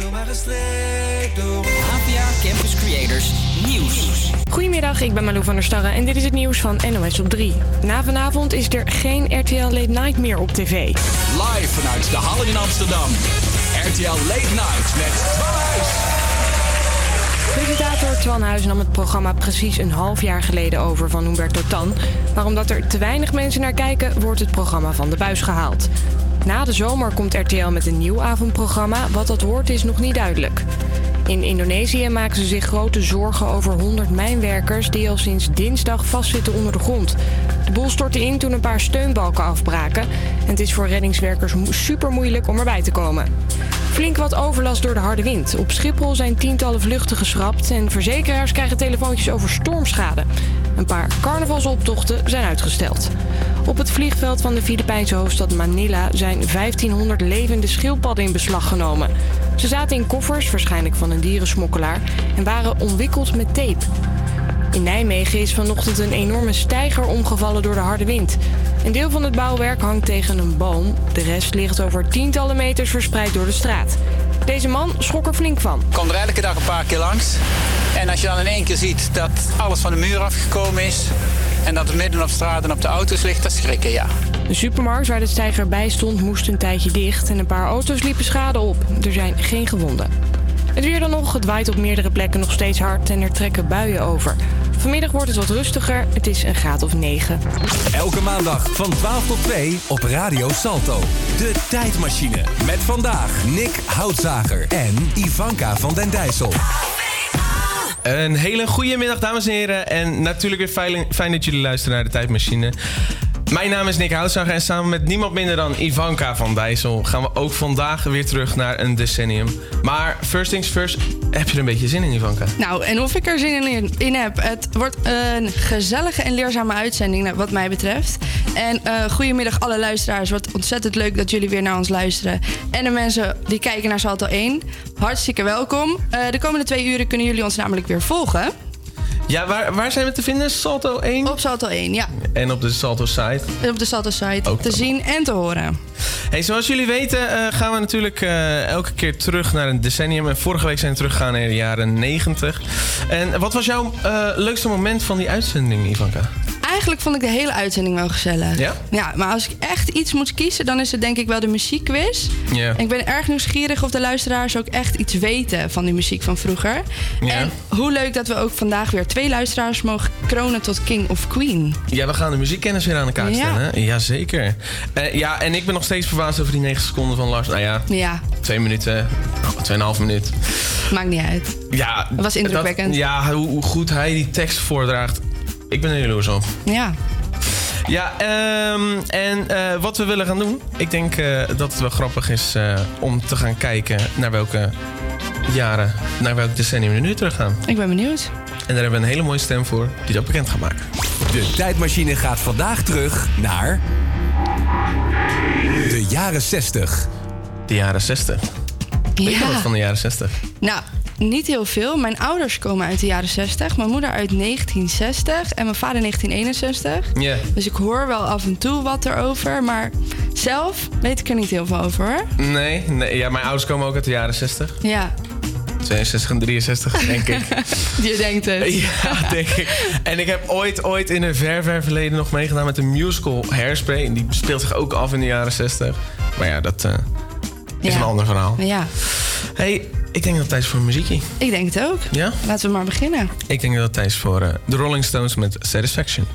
zomaar gestreekt door APA Campus Creators Nieuws. Goedemiddag, ik ben Malou van der Starre en dit is het nieuws van NOS op 3. Na vanavond is er geen RTL Late Night meer op tv. Live vanuit de Hallen in Amsterdam. RTL Late Night met Twan Huis. Presentator Twan Huis nam het programma precies een half jaar geleden over van Humberto Tan. Maar omdat er te weinig mensen naar kijken, wordt het programma van de buis gehaald. Na de zomer komt RTL met een nieuw avondprogramma. Wat dat wordt is nog niet duidelijk. In Indonesië maken ze zich grote zorgen over 100 mijnwerkers die al sinds dinsdag vastzitten onder de grond. De boel stortte in toen een paar steunbalken afbraken. En het is voor reddingswerkers super moeilijk om erbij te komen. Flink wat overlast door de harde wind. Op Schiphol zijn tientallen vluchten geschrapt en verzekeraars krijgen telefoontjes over stormschade. Een paar carnavalsoptochten zijn uitgesteld. Op het vliegveld van de Filipijnse hoofdstad Manila zijn 1500 levende schildpadden in beslag genomen. Ze zaten in koffers, waarschijnlijk van een dierensmokkelaar, en waren omwikkeld met tape. In Nijmegen is vanochtend een enorme steiger omgevallen door de harde wind. Een deel van het bouwwerk hangt tegen een boom. De rest ligt over tientallen meters verspreid door de straat. Deze man schrok er flink van. Ik kom er elke dag een paar keer langs. En als je dan in één keer ziet dat alles van de muur afgekomen is... en dat het midden op straat en op de auto's ligt, dat schrikken, ja. De supermarkt waar de steiger bij stond moest een tijdje dicht... en een paar auto's liepen schade op. Er zijn geen gewonden. Het weer dan nog. Het waait op meerdere plekken nog steeds hard en er trekken buien over. Vanmiddag wordt het wat rustiger. Het is een graad of 9. Elke maandag van 12 tot 2 op Radio Salto. De tijdmachine. Met vandaag Nick Houtzager en Ivanka van den Dijssel. Een hele goede middag, dames en heren. En natuurlijk weer fijn, fijn dat jullie luisteren naar de tijdmachine. Mijn naam is Nick Houtzager en samen met niemand minder dan Ivanka van Dijssel gaan we ook vandaag weer terug naar een decennium. Maar first things first, heb je er een beetje zin in, Ivanka? Nou, en of ik er zin in, in heb. Het wordt een gezellige en leerzame uitzending, wat mij betreft. En uh, goedemiddag alle luisteraars. Wat ontzettend leuk dat jullie weer naar ons luisteren. En de mensen die kijken naar Salto 1, hartstikke welkom. Uh, de komende twee uren kunnen jullie ons namelijk weer volgen. Ja, waar, waar zijn we te vinden? Salto 1? Op Salto 1, ja. En op de Salto site? Op de Salto site. Ook te wel. zien en te horen. Hey, zoals jullie weten uh, gaan we natuurlijk uh, elke keer terug naar een decennium. En vorige week zijn we teruggegaan naar de jaren 90. En wat was jouw uh, leukste moment van die uitzending, Ivanka? Eigenlijk vond ik de hele uitzending wel gezellig. Ja? Ja, maar als ik echt iets moet kiezen, dan is het denk ik wel de muziekquiz. Ja. En ik ben erg nieuwsgierig of de luisteraars ook echt iets weten van die muziek van vroeger. Ja. En hoe leuk dat we ook vandaag weer twee luisteraars mogen kronen tot King of Queen. Ja, we gaan de muziekkennis weer aan de kaart Ja. stellen. hè? Jazeker. Uh, ja, en ik ben nog steeds verbaasd over die 9 seconden van Lars. Nou ja, Ja, twee minuten, nou, tweeënhalf minuut. maakt niet uit. Ja, Dat was indrukwekkend. dat- ja, hoe, hoe goed hij die tekst voordraagt. Ik ben er jaloers op. Ja. Ja, ehm, en eh, wat we willen gaan doen. Ik denk eh, dat het wel grappig is eh, om te gaan kijken naar welke jaren, naar welk decennium we nu terug gaan. Ik ben benieuwd. En daar hebben we een hele mooie stem voor die dat bekend gaat maken. De tijdmachine gaat vandaag terug naar. De jaren 60. De jaren 60. Weet je wat van de jaren 60? Nou, niet heel veel. Mijn ouders komen uit de jaren 60. Mijn moeder uit 1960 en mijn vader 1961. Ja. Dus ik hoor wel af en toe wat erover. Maar zelf weet ik er niet heel veel over hoor. Nee, nee, ja, mijn ouders komen ook uit de jaren 60. Ja, 62 en 63, denk ik. je denkt het. Ja, denk ik. En ik heb ooit, ooit in een ver, ver verleden nog meegedaan met een musical Hairspray. En die speelt zich ook af in de jaren 60. Maar ja, dat eh, is Ja. een ander verhaal. Ja, hey, ik denk dat het tijd is voor muziekje. ik denk het ook. Ja? Laten we maar beginnen. Ik denk dat het tijd is voor eh, de Rolling Stones met Satisfaction.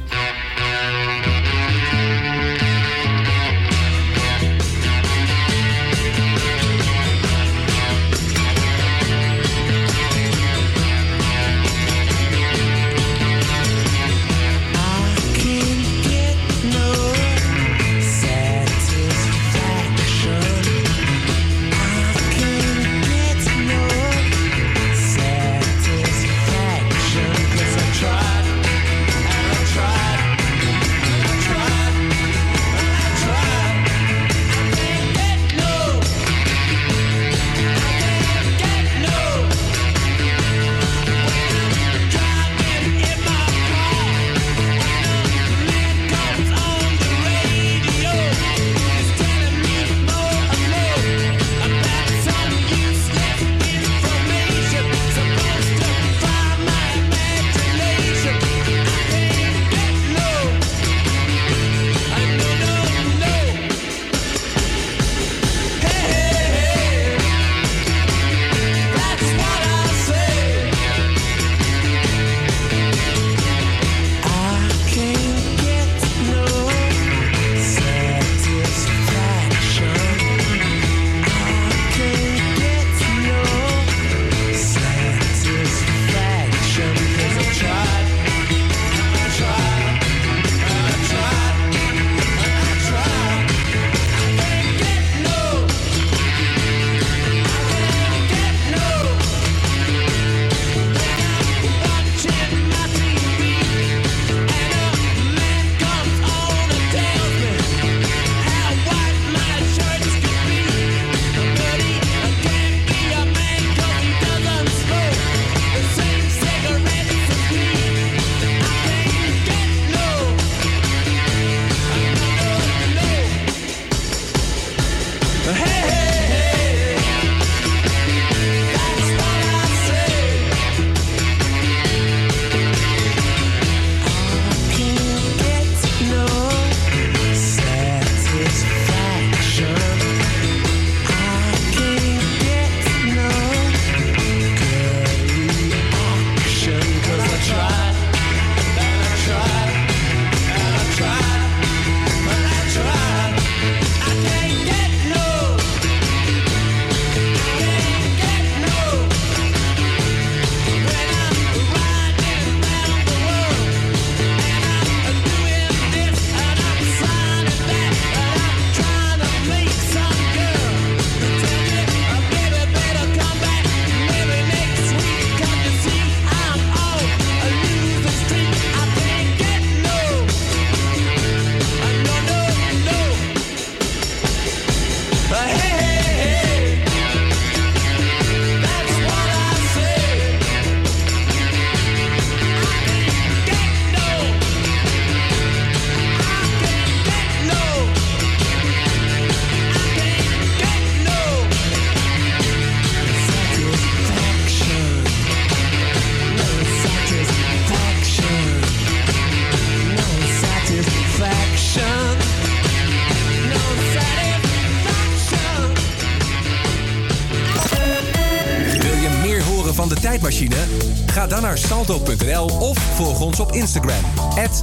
Naar of volg ons op Instagram.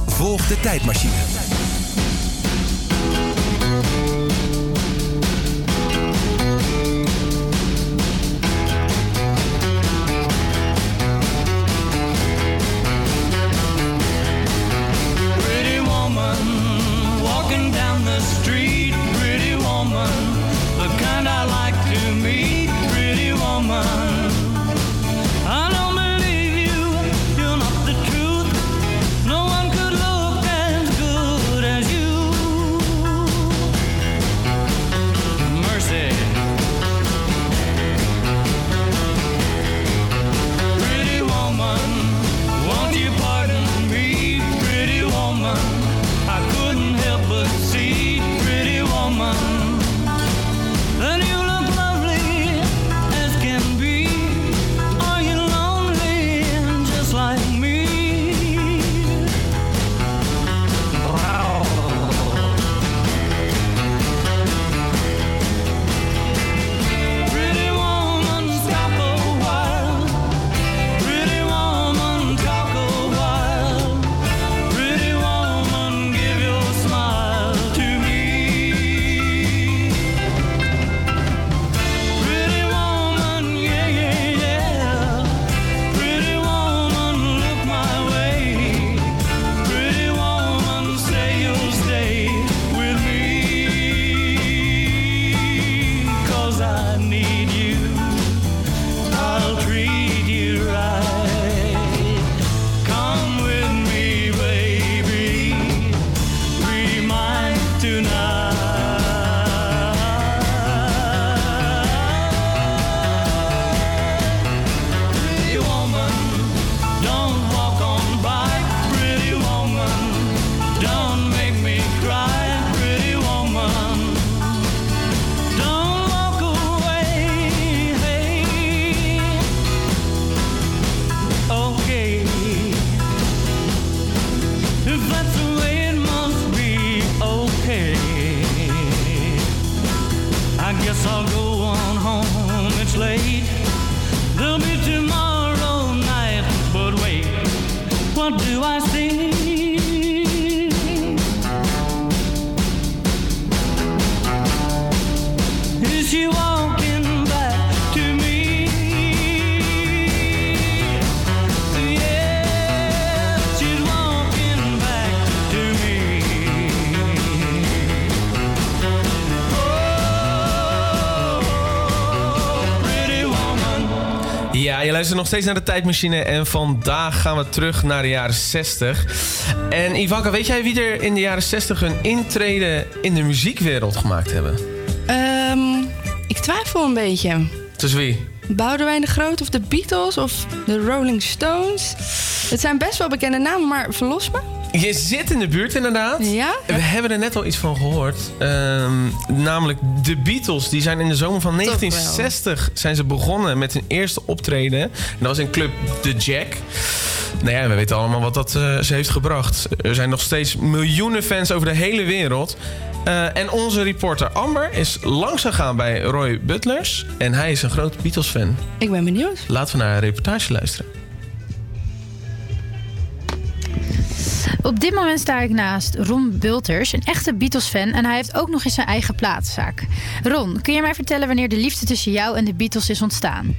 Volg steeds naar de tijdmachine en vandaag gaan we terug naar de jaren 60. En Ivanka, weet jij wie er in de jaren 60 een intrede in de muziekwereld gemaakt hebben? Ehm, ik twijfel een beetje. Tussen wie? Boudewijn de Groot of de Beatles of de Rolling Stones. Het zijn best wel bekende namen, maar verlos me. Je zit in de buurt inderdaad. Ja? We hebben er net al iets van gehoord. Ehm, namelijk de Beatles. Die zijn in de zomer van Toch wel. 1960 zijn ze begonnen met hun eerste optreden. En dat was in club The Jack. Nou ja, we weten allemaal wat dat eh, ze heeft gebracht. Er zijn nog steeds miljoenen fans over de hele wereld. Eh, en onze reporter Amber is langs gegaan bij Roy Butlers. En hij is een groot Beatles-fan. Ik ben benieuwd. Laten we naar een reportage luisteren. Op dit moment sta ik naast Ron Bulters, een echte Beatles-fan. En hij heeft ook nog eens zijn eigen platenzaak. Ron, kun je mij vertellen wanneer de liefde tussen jou en de Beatles is ontstaan?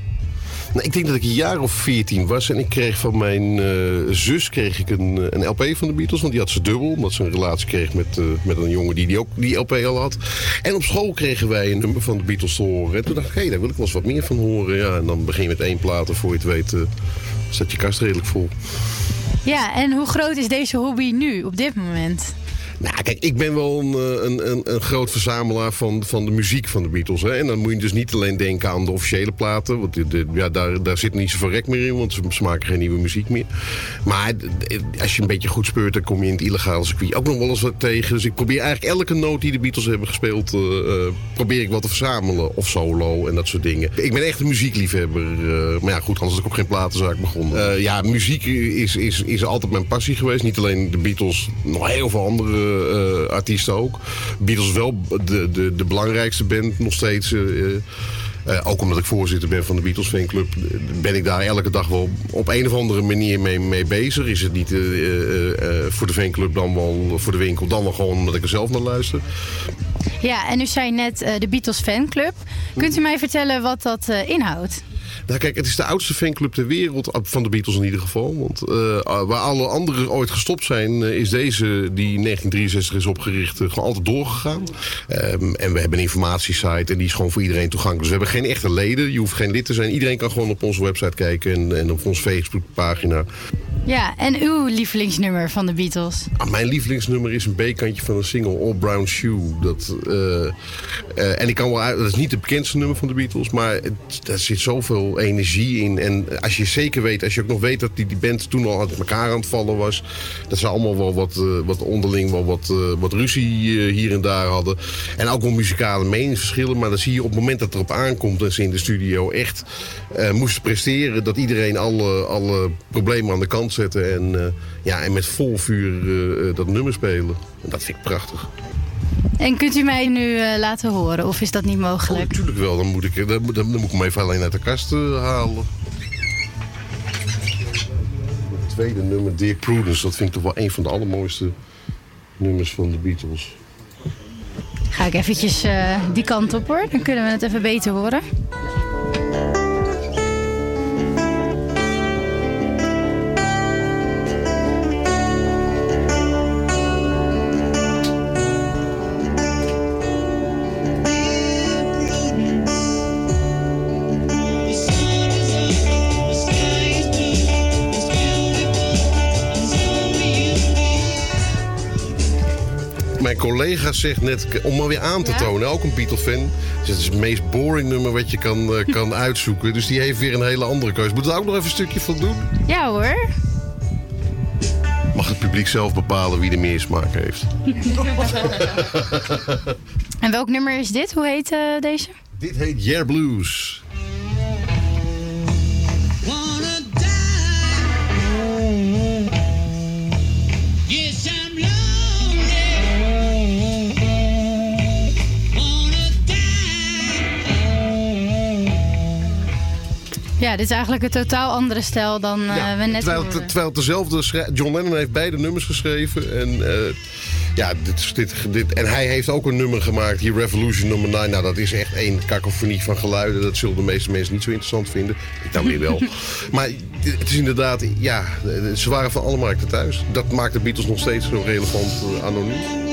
Nou, ik denk dat ik een jaar of 14 was en ik kreeg van mijn eh, zus kreeg ik een, eh, een LP van de Beatles. Want die had ze dubbel, omdat ze een relatie kreeg met, eh, met een jongen die, die ook die LP al had. En op school kregen wij een nummer van de Beatles te horen. En toen dacht ik, hé, daar wil ik wel eens wat meer van horen. Ja, en dan begin je met één plaat en voor je het weet eh, staat je kast redelijk vol. Ja, en hoe groot is deze hobby nu, op dit moment? Nou, kijk, ik ben wel een, eh, een, een, een groot verzamelaar van, van de muziek van de Beatles. Hè? En dan moet je dus niet alleen denken aan de officiële platen. Want de, de- ja, daar, daar zit niet zoveel rek meer in, want ze, maken geen nieuwe muziek meer. Maar als je een beetje goed speurt, dan kom je in het illegale circuit ook nog wel eens wat tegen. Dus ik probeer eigenlijk elke noot die de Beatles hebben gespeeld, eh, eh, probeer ik wat te verzamelen. Of solo en dat soort dingen. Ik ben echt een muziekliefhebber. maar ja, goed, anders had ik ook geen platenzaak begonnen. Ja, muziek is, is, is altijd mijn passie geweest. Niet alleen de Beatles, nog heel veel andere artiesten ook. Beatles wel de, de, de belangrijkste band nog steeds. eh, eh. Eh, ook omdat ik voorzitter ben van de Beatles fanclub, eh, ben ik daar elke dag wel op een of andere manier mee, mee bezig. Is het niet eh, eh, eh, voor de fanclub dan wel voor de winkel, dan wel gewoon omdat ik er zelf naar luister. Ja, en u zei net eh, de Beatles fanclub. Kunt u mij vertellen wat dat eh, inhoudt? Nou kijk, het is de oudste fanclub ter wereld, ah, van de Beatles in ieder geval. Want eh, waar alle anderen ooit gestopt zijn, eh, is deze, die in 1963 is opgericht, eh, gewoon altijd doorgegaan. Ehm, en we hebben een informatiesite en die is gewoon voor iedereen toegankelijk. Dus we hebben geen echte leden, je hoeft geen lid te zijn. Iedereen kan gewoon op onze website kijken en, en op onze Facebookpagina. Ja, en uw lievelingsnummer van de Beatles? Ah, mijn lievelingsnummer is een B-kantje van een single, All Brown Shoe. Dat, eh, eh, en ik kan wel uit, dat is niet het bekendste nummer van de Beatles, maar daar zit zoveel energie in. En als je zeker weet, als je ook nog weet dat die, die band toen al uit elkaar aan het vallen was, dat ze allemaal wel wat, eh, wat onderling wel wat, wat ruzie hier en daar hadden. En ook wel muzikale meningsverschillen, maar dan zie je op het moment dat het erop aankomt en ze in de studio echt eh, moesten presteren, dat iedereen alle, alle problemen aan de kant zette en, eh, ja, en met vol vuur eh, dat nummer spelen. En dat vind ik prachtig. En kunt u mij nu laten horen, of is dat niet mogelijk? Natuurlijk wel, dan moet ik, dan, moet- dan moet ik hem even alleen uit de kast halen. Het tweede nummer, Dear Prudence, dat vind ik toch wel een van de allermooiste nummers van de Beatles. Ga ik eventjes die kant op hoor, dan kunnen we het even beter horen. Collega zegt net, om maar weer aan te tonen, ook een Beatle-fan. Het is het meest boring nummer wat je kan, eh, kan uitzoeken. Dus die heeft weer een hele andere keuze. Moet er ook nog even een stukje van doen? Ja hoor. Mag het publiek zelf bepalen wie de meer smaak heeft. En welk nummer is dit? Hoe heet eh, deze? Dit heet Yeah Blues. Dit is eigenlijk een totaal andere stijl dan eh, we net terwijl, hoorden. het, terwijl het dezelfde John Lennon heeft beide nummers geschreven. En, eh, ja, dit, dit, dit, en hij heeft ook een nummer gemaakt, hier Revolution nummer 9. Nou, dat is echt één kakofonie van geluiden. Dat zullen de meeste mensen niet zo interessant vinden. Ik dan weer wel. maar het is inderdaad, ja, ze waren van alle markten thuis. Dat maakt de Beatles nog steeds zo relevant eh, anoniem.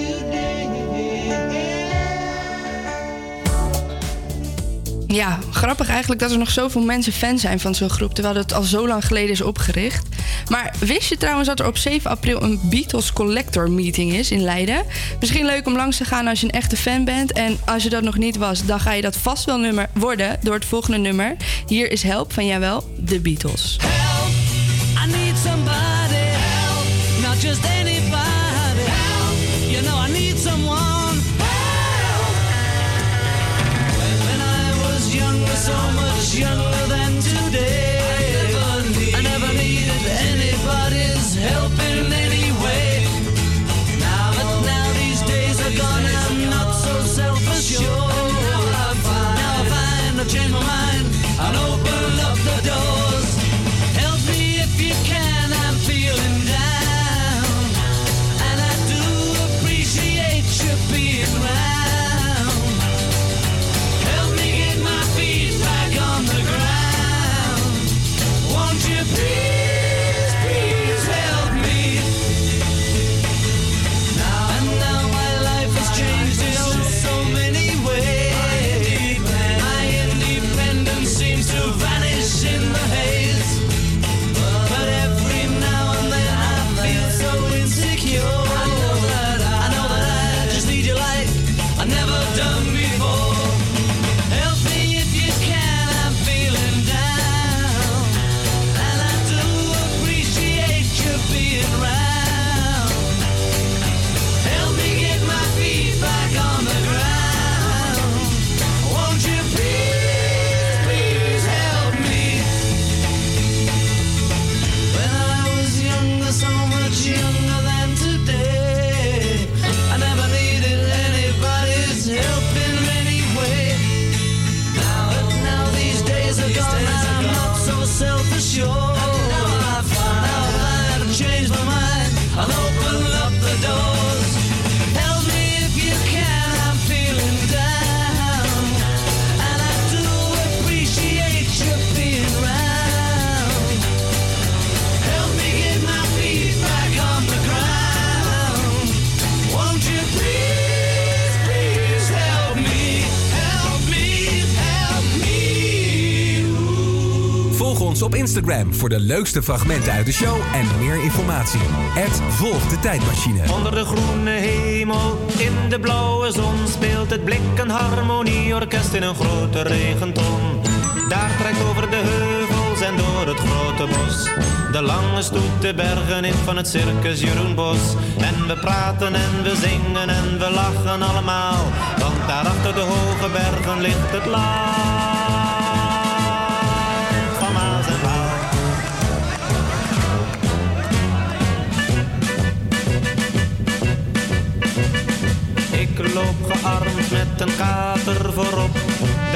Ja, grappig eigenlijk dat er nog zoveel mensen fan zijn van zo'n groep... terwijl het al zo lang geleden is opgericht. Maar wist je trouwens dat er op 7 april een Beatles Collector Meeting is in Leiden? Misschien leuk om langs te gaan als je een echte fan bent. En als je dat nog niet was, dan ga je dat vast wel nummer worden... door het volgende nummer. Hier is Help van jawel, de Beatles. I need somebody help, not just anybody help. You know I need someone so much younger than today, I never, needed anybody's help op Instagram voor de leukste fragmenten uit de show en meer informatie. Het Volg de Tijdmachine. Onder de groene hemel, in de blauwe zon speelt het blik een harmonieorkest in een grote regenton. Daar trekt over de heuvels en door het grote bos. De lange stoet de bergen in van het circus Jeroen Bos. En we praten en we zingen en we lachen allemaal. Want daar achter de hoge bergen ligt het land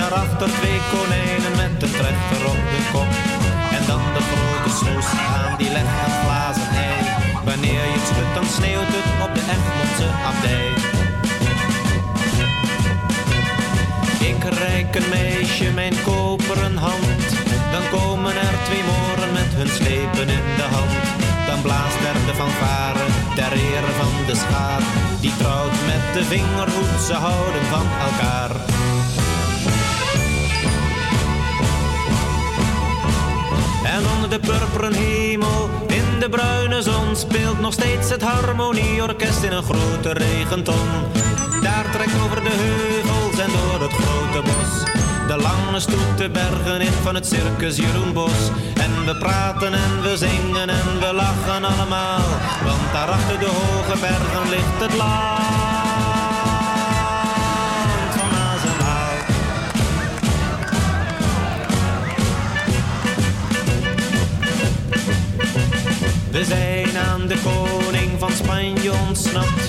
Daarachter twee konijnen met een trechter op de kop. En dan de grote snoes aan die legt een glazen ei. Wanneer je het schudt, dan sneeuwt het op de Egmondse abdij. Ik reik een meisje mijn koperen hand. Dan komen er twee moren met hun slepen in de hand. Dan blaast er de fanfare ter ere van de schaar. Die trouwt met de vingerhoed, ze houden van elkaar. De purperen hemel, in de bruine zon, speelt nog steeds het harmonieorkest in een grote regenton. Daar trekt over de heuvels en door het grote bos. De lange stoet de bergen in van het circus Jeroen Bos. En we praten en we zingen en we lachen allemaal. Want daar achter de hoge bergen ligt het land We zijn aan de koning van Spanje ontsnapt.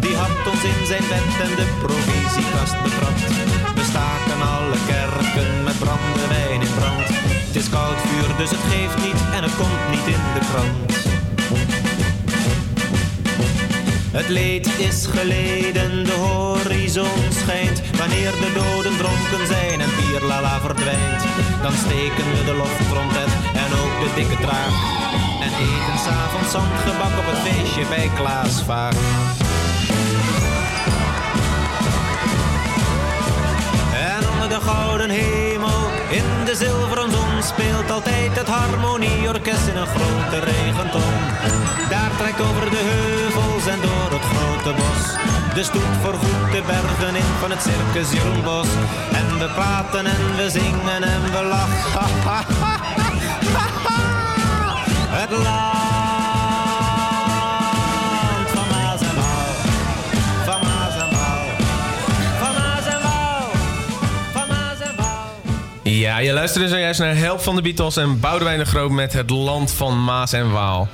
Die had ons in zijn bed en de provisiekast betrapt. We staken alle kerken met brandewijn in brand. Het is koud vuur, dus het geeft niet en het komt niet in de krant. Het leed is geleden, de horizon schijnt. Wanneer de doden dronken zijn en bierlala verdwijnt, dan steken we de loftrompet en ook de dikke traag. En eten s'avonds zandgebak op het feestje bij Klaas Vaak. En onder de gouden hemel, in de zilveren zon, speelt altijd het harmonieorkest in een grote regenton. Daar trekt over de heuvels en door het grote bos. De stoet voorgoed de bergen in van het circus Jeroen Bos. En we praten en we zingen en we lachen. Ja, je luisterde zojuist naar Help van de Beatles en Boudewijn de Groot met het land van Maas en Waal.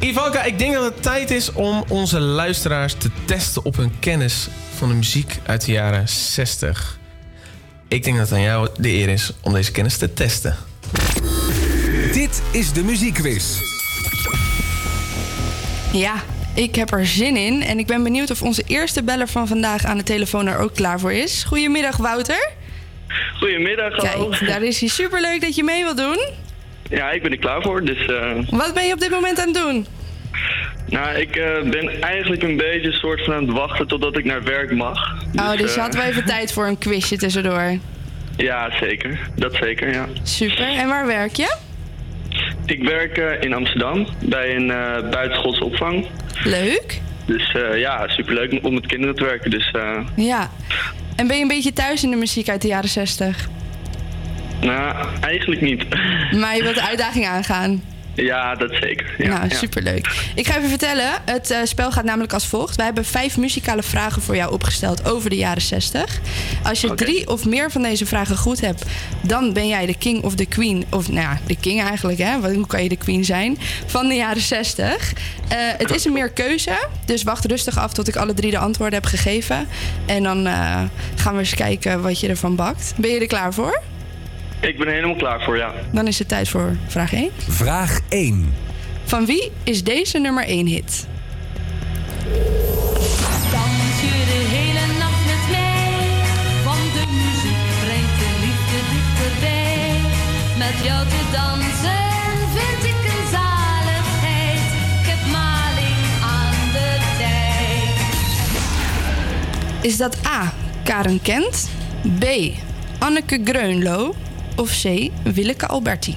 Ivanka, ik denk dat het tijd is om onze luisteraars te testen op hun kennis van de muziek uit de jaren 60. Ik denk dat het aan jou de eer is om deze kennis te testen. Dit is de muziekquiz. Ja, ik heb er zin in. En ik ben benieuwd of onze eerste beller van vandaag aan de telefoon er ook klaar voor is. Goedemiddag, Wouter. Goedemiddag, hallo. Kijk, daar is hij. Superleuk dat je mee wilt doen. Ja, ik ben er klaar voor. Dus, eh, Wat ben je op dit moment aan het doen? nou, ik eh, ben eigenlijk een beetje een soort van aan het wachten totdat ik naar werk mag. oh, dus eh, hadden we even tijd voor een quizje tussendoor. Ja, zeker. Dat zeker, ja. Super. En waar werk je? Ik werk eh, in Amsterdam bij een uh, buitenschoolse opvang. Leuk. Dus eh, ja, superleuk om met kinderen te werken. Dus Ja. En ben je een beetje thuis in de muziek uit de jaren 60? nou, eigenlijk niet. Maar je wilt de uitdaging aangaan. Ja, dat zeker. Ja, nou, superleuk. Ik ga even vertellen. Het eh, spel gaat namelijk als volgt. Wij hebben vijf muzikale vragen voor jou opgesteld over de jaren 60. Als je drie of meer van deze vragen goed hebt, dan ben jij de king of de queen. Of nou ja, de king eigenlijk, hè? Want Hoe kan je de queen zijn? Van de jaren 60. Eh, het is een meer keuze. Dus wacht rustig af tot ik alle drie de antwoorden heb gegeven. En dan eh, gaan we eens kijken wat je ervan bakt. Ben je er klaar voor? Ik ben er helemaal klaar voor, ja. Dan is het tijd voor vraag 1. Vraag 1. Van wie is deze nummer 1 hit? Dans je de hele nacht met mij, want de muziek brengt de liefde dichterbij. Met jou te dansen vind ik een zaligheid, ik heb maling aan de tijd. Is dat A. Karen Kent, B. Anneke Greunlo of C. Willeke Alberti?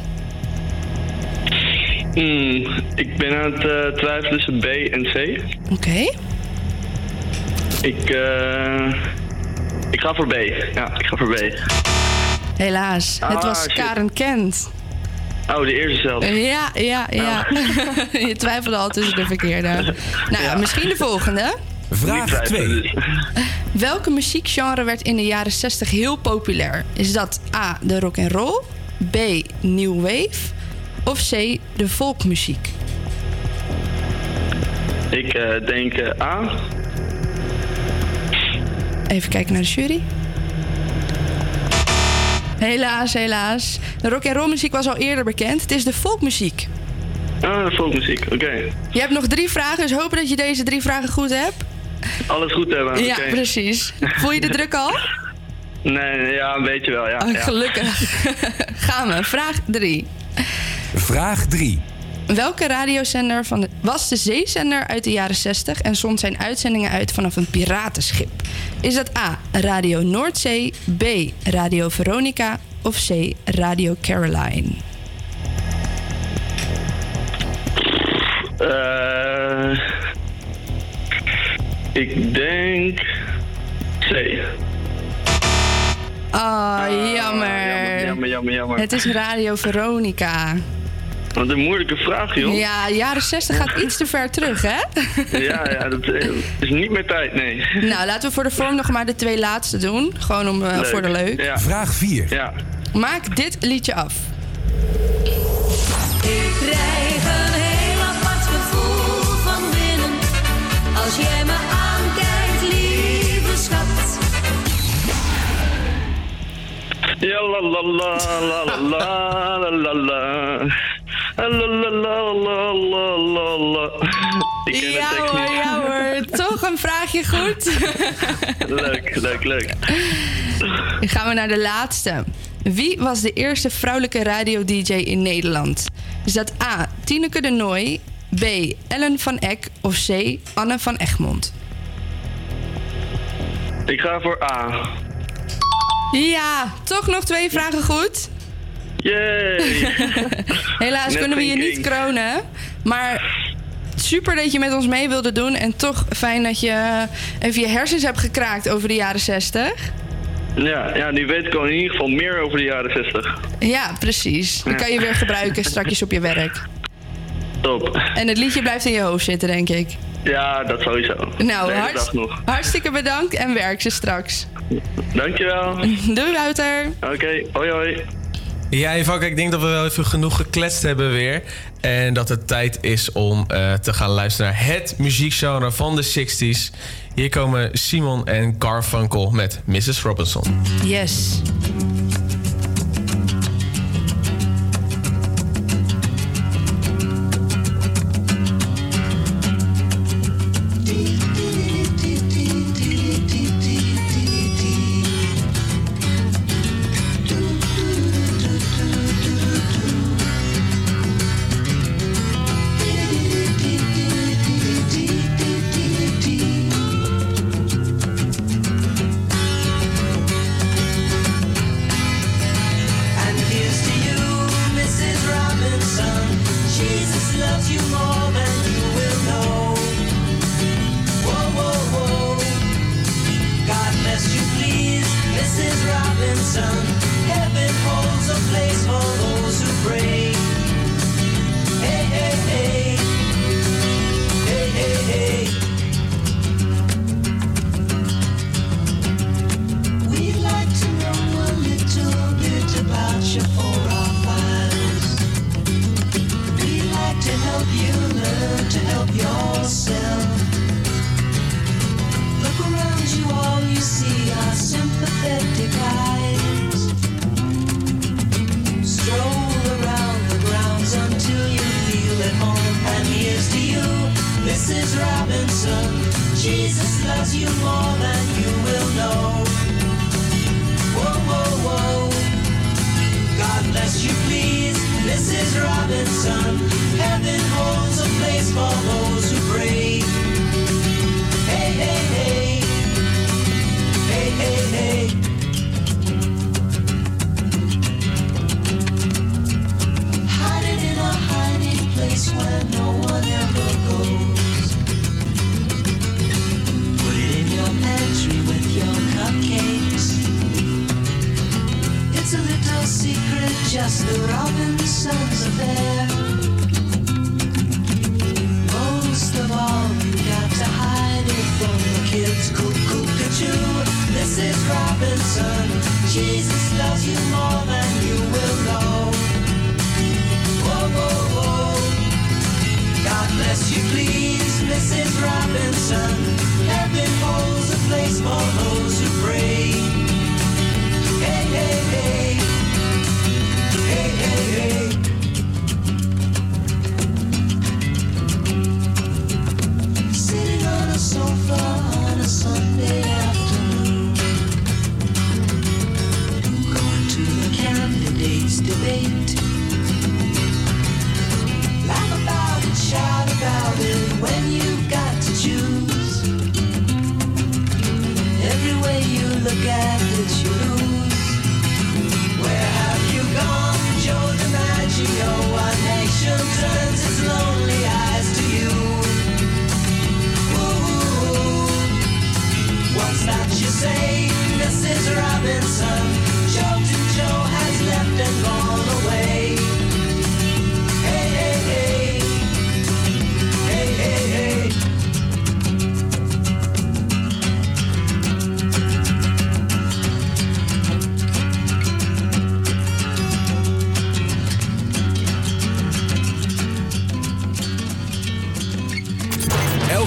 Hmm, ik ben aan het eh, twijfelen tussen B en C. Oké. Ik, eh, ik ga voor B. Ja, ik ga voor B. Helaas, het Ah, was shit. Karen Kent. Oh, de eerste zelf. Ja, ja, ja. je twijfelde al tussen de verkeerde. Nou ja, misschien de volgende. Vraag 2. Welke muziekgenre werd in de jaren 60 heel populair? Is dat A, de rock and roll, B, new wave of C, de volkmuziek? Ik eh, denk eh, A. Even kijken naar de jury. Helaas, helaas. De rock and roll muziek was al eerder bekend. Het is de volkmuziek. Ah, de volkmuziek. Oké. Je hebt nog drie vragen, dus hopen dat je deze drie vragen goed hebt. Alles goed hebben. Ja, precies. Voel je de druk al? Nee, ja, een beetje wel, ja. Oh, ja. gelukkig. Gaan we. Vraag 3. Vraag 3. Welke radiozender van de, was de zeezender uit de jaren 60 en zond zijn uitzendingen uit vanaf een piratenschip? Is dat A. Radio Noordzee, B. Radio Veronica of C. Radio Caroline? Eh, ik denk C. Ah, jammer. Jammer, jammer, jammer, jammer. Het is Radio Veronica. Wat een moeilijke vraag, joh. Ja, jaren 60 gaat iets te ver terug, hè? ja, ja, dat eh, is niet meer tijd, nee. Nou, laten we voor de vorm nog maar de twee laatste doen. Gewoon om, eh, voor de leuk. Ja. Vraag 4. Ja. Maak dit liedje af. Ik krijg een heel apart gevoel van binnen als jij me Ja, la la la la la la la la la. La la la la la Ja hoor, ja hoor. Toch een vraagje goed. Leuk, leuk, leuk. Dan gaan we naar de laatste. Wie was de eerste vrouwelijke radio-dj in Nederland? Is dat A. Tineke de Nooi, B. Ellen van Eck of C. Anne van Egmond? Ik ga voor A. Ja, toch nog twee vragen goed. Yay! Helaas Net kunnen we je niet kronen. Maar super dat je met ons mee wilde doen. En toch fijn dat je even je hersens hebt gekraakt over de jaren 60. Ja, ja, nu weet ik al in ieder geval meer over de jaren 60. Ja, precies. Dan Ja. kan je weer gebruiken straks op je werk. Top. En het liedje blijft in je hoofd zitten, denk ik. Ja, dat sowieso. Nou, hartstikke bedankt en werk ze straks. Dankjewel. Doei, Wouter. Oké, hoi hoi. Ja, Ivanka, ik denk dat we wel even genoeg gekletst hebben weer. En dat het tijd is om eh, te gaan luisteren naar het muziekgenre van de 60s. Hier komen Simon en Garfunkel met Mrs. Robinson. Yes.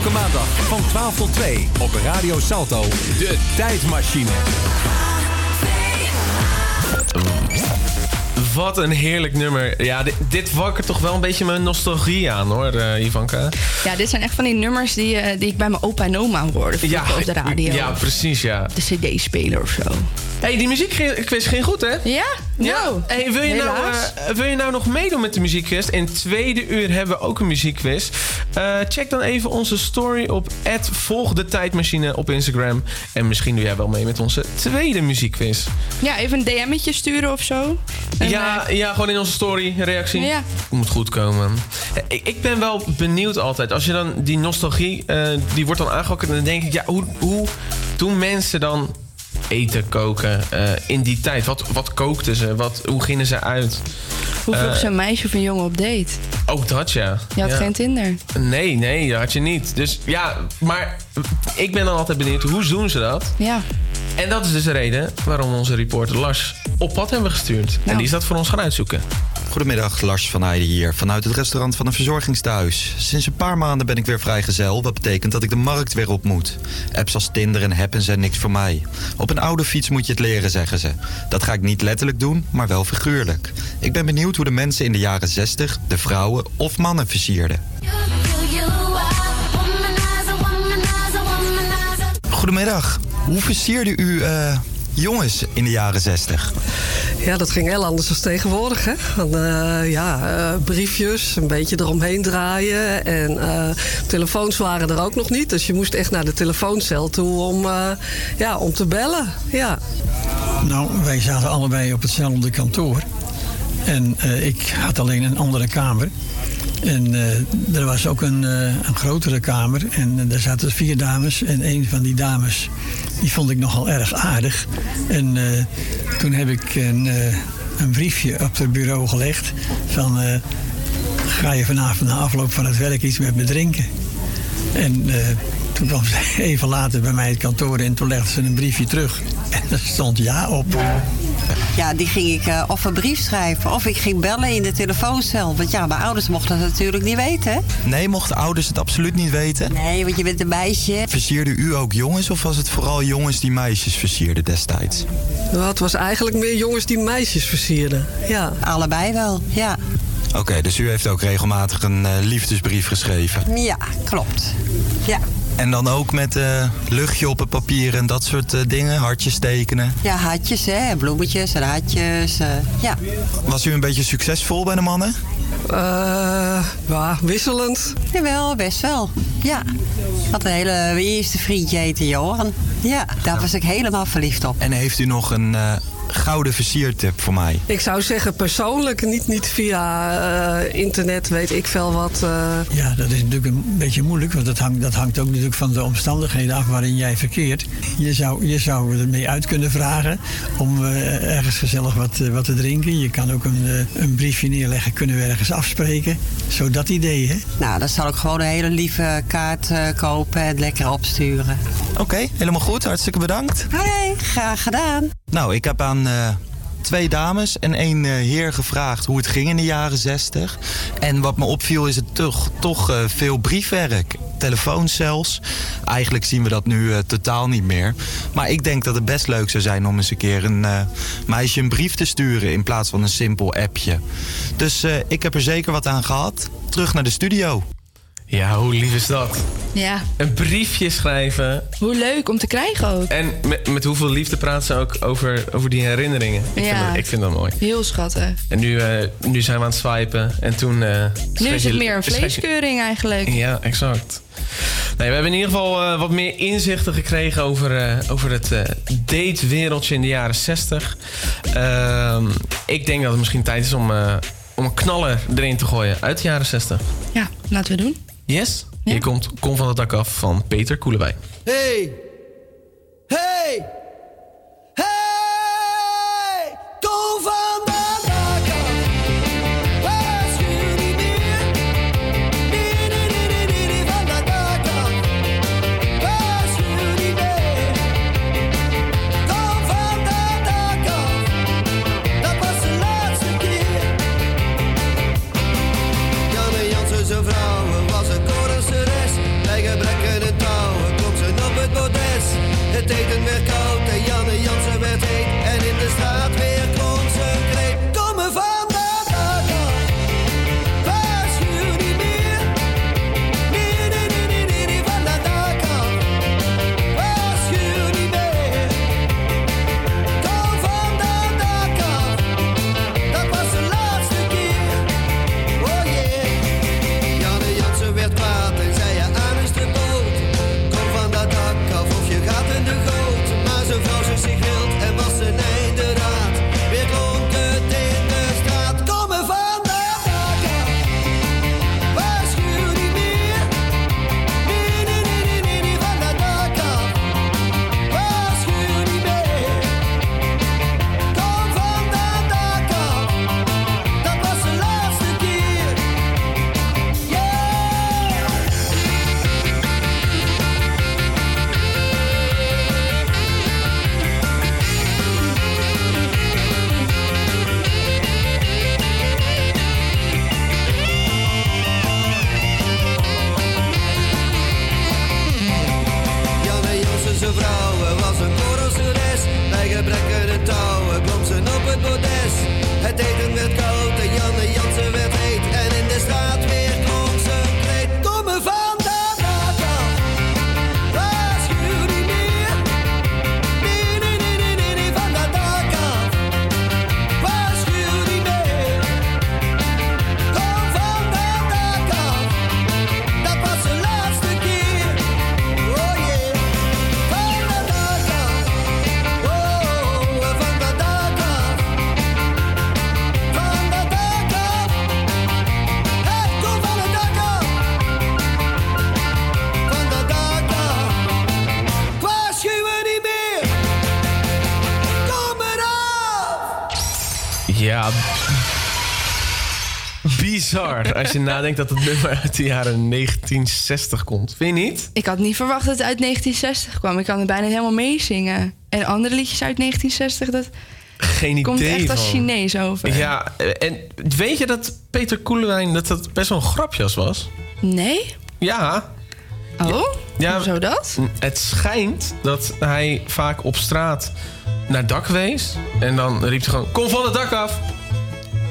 Elke maandag van 12 tot 2 op Radio Salto. De tijdmachine. Wat een heerlijk nummer. Ja, dit, dit wakkert toch wel een beetje mijn nostalgie aan hoor, eh, Ivanka. Ja, dit zijn echt van die nummers die, eh, die ik bij mijn opa en oma hoorde. vroeger op de radio. Ja, precies, ja. De cd-speler of zo. Hey, die muziekquiz ging goed, hè? Ja? Ja. Nou, Hey, wil, je nou, eh, wil je nou nog meedoen met de muziekquiz? In het tweede uur hebben we ook een muziekquiz. Eh, check dan even onze story op volg de tijdmachine op Instagram. En misschien doe jij wel mee met onze tweede muziekquiz. Ja, even een DM'tje sturen of zo. En, Ja, eh, ja, gewoon in onze story, reactie. Ja. Moet goed komen. Ik, ik ben wel benieuwd altijd. Als je dan die nostalgie, die wordt dan aangehokken. Dan denk ik, ja, hoe, hoe doen mensen dan eten koken eh, in die tijd? Wat, wat kookten ze? Wat, hoe gingen ze uit? hoe vroeg Eh, ze een meisje of een jongen op date? Ook dat, ja. Je had Ja. geen Tinder. Nee, nee, dat had je niet. Dus ja, maar ik ben dan altijd benieuwd, hoe doen ze dat? Ja. En dat is dus de reden waarom onze reporter Lars op pad hebben gestuurd. En die is dat voor ons gaan uitzoeken. Goedemiddag, Lars van Heijden hier, vanuit het restaurant van een verzorgingstehuis. Sinds een paar maanden ben ik weer vrijgezel, wat betekent dat ik de markt weer op moet. Apps als Tinder en Happen zijn niks voor mij. Op een oude fiets moet je het leren, zeggen ze. Dat ga ik niet letterlijk doen, maar wel figuurlijk. Ik ben benieuwd hoe de mensen in de jaren 60 de vrouwen of mannen versierden. Goedemiddag, hoe versierde u eh, jongens in de jaren 60? Ja, dat ging heel anders dan tegenwoordig. Hè? Dan, eh, ja, eh, briefjes, een beetje eromheen draaien. En eh, telefoons waren er ook nog niet. Dus je moest echt naar de telefooncel toe om, eh, ja, om te bellen. Ja. Nou, wij zaten allebei op hetzelfde kantoor. En eh, ik had alleen een andere kamer. En eh, er was ook een, eh, een grotere kamer. En eh, daar zaten vier dames. En een van die dames, die vond ik nogal erg aardig. En toen heb ik een, een briefje op het bureau gelegd. Van, ga je vanavond na afloop van het werk iets met me drinken? En toen kwam ze even later bij mij het kantoor en toen legde ze een briefje terug. En er stond ja op. Ja, die ging ik eh, of een brief schrijven of ik ging bellen in de telefooncel. Want ja, mijn ouders mochten het natuurlijk niet weten. hè? Nee, mochten ouders het absoluut niet weten? Nee, want je bent een meisje. Versierde u ook jongens of was het vooral jongens die meisjes versierden destijds? Nou, het was eigenlijk meer jongens die meisjes versierden. Ja. Allebei wel, ja. Oké, dus u heeft ook regelmatig een eh, liefdesbrief geschreven. Ja, klopt. Ja. En dan ook met eh, luchtje op het papier en dat soort eh, dingen, hartjes tekenen. Ja, hartjes, hè, bloemetjes en hartjes. eh, ja. Was u een beetje succesvol bij de mannen? Eh, ja, wisselend. Jawel, best wel. Ja. Ik had een hele eerste vriendje heette Johan. Ja, daar was ik helemaal verliefd op. En heeft u nog een, gouden versiertip voor mij? Ik zou zeggen persoonlijk, niet, niet via eh, internet, weet ik veel wat. eh. Ja, dat is natuurlijk een beetje moeilijk, want dat hangt, dat hangt ook natuurlijk van de omstandigheden af waarin jij verkeert. Je zou, je zou er mee uit kunnen vragen om eh, ergens gezellig wat, wat te drinken. Je kan ook een, een briefje neerleggen, kunnen we ergens afspreken. Zo dat idee, hè? Nou, dan zal ik gewoon een hele lieve kaart eh, kopen en lekker opsturen. Oké, helemaal goed. Hartstikke bedankt. Hey, graag gedaan. Nou, ik heb aan eh, twee dames en één eh, heer gevraagd hoe het ging in de jaren 60. En wat me opviel is het toch, toch eh, veel briefwerk. Telefoons zelfs. Eigenlijk zien we dat nu totaal niet meer. Maar ik denk dat het best leuk zou zijn om eens een keer een meisje een brief te sturen in plaats van een simpel appje. Dus ik heb er zeker wat aan gehad. Terug naar de studio. Ja, hoe lief is dat? Ja, Een briefje schrijven. hoe leuk om te krijgen ook. En met, met hoeveel liefde praat ze ook over, over die herinneringen. Ik, Ja. vind dat, ik vind dat mooi. Heel schattig. En nu, eh, nu zijn we aan het swipen. En toen... eh, Nu is het meer een vleeskeuring eigenlijk. Ja, exact. Nee, we hebben in ieder geval eh, wat meer inzichten gekregen over, over het datewereldje in de jaren 60. Ehm, ik denk dat het misschien tijd is om, om een knaller erin te gooien uit de jaren 60. Ja, laten we doen. Yes? Hier komt Kom van het dak af van Peter Koelewij. Hey! Hey! Hey! Als je nadenkt dat het nummer uit de jaren 1960 komt. Vind je niet? Ik had niet verwacht dat het uit 1960 kwam. Ik kan het bijna helemaal meezingen. En andere liedjes uit 1960, dat Geen idee komt echt als van. Chinees over. Ja, en weet je dat Peter Koelewijn dat dat best wel een grapjas was? Nee? Ja. Oh? Ja, Hoezo dat? Het schijnt dat hij vaak op straat naar dak wees. En dan riep hij gewoon, kom van het dak af.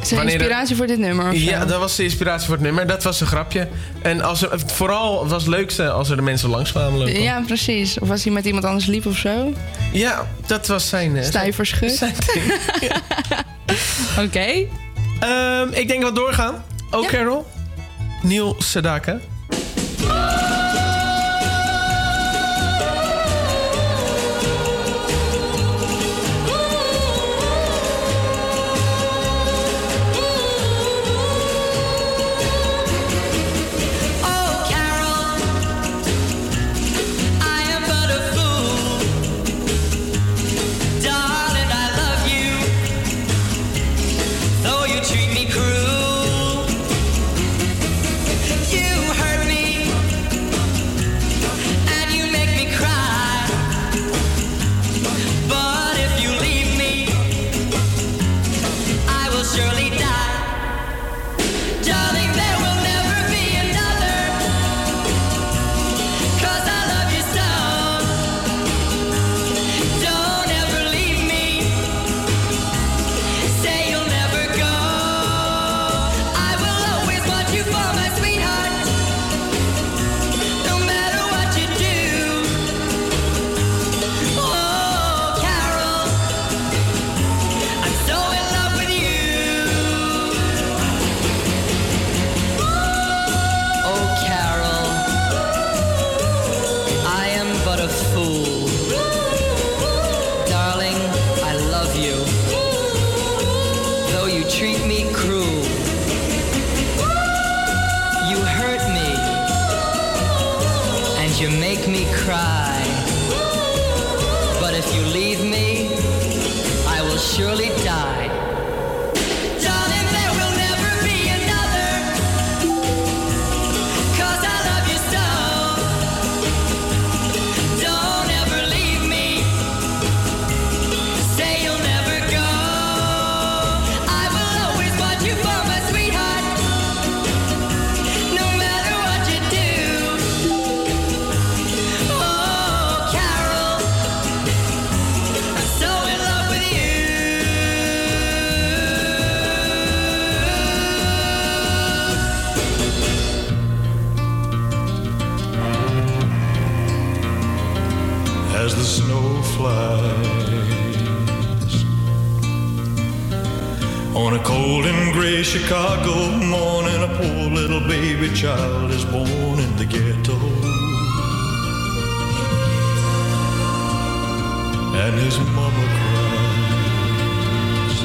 Er- inspiratie voor dit nummer? Of Ja, dat was de inspiratie voor het nummer. Dat was een grapje. En als er, vooral was het leukste als er de mensen langs kwamen lopen. Ja, precies. Of als hij met iemand anders liep of zo. Ja, dat was zijn... eh, Stijverschut. zijn ding. Oké. Ehm, ik denk dat we doorgaan. Ook Carol. Neil Sedaka. Chicago morning, a poor little baby child is born in the ghetto. And his mama cries.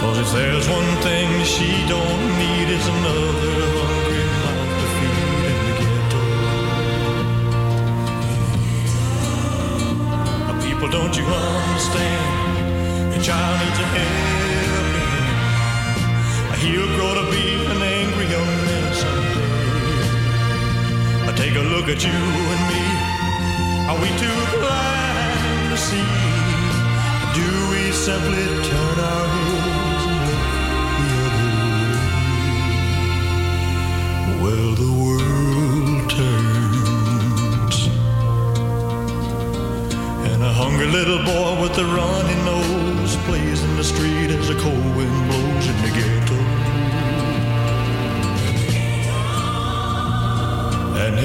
Cause if there's one thing she don't need, it's another hungry mouth to feed in the ghetto. Uh, People, don't you understand? Your child needs a hand. Grow to be an angry young man someday. Uh, Take a look at you and me. Are we too blind to see? Do we simply turn our heads and look the other way? Well, the world turns. And a hungry little boy with a runny nose plays in the street as a cold wind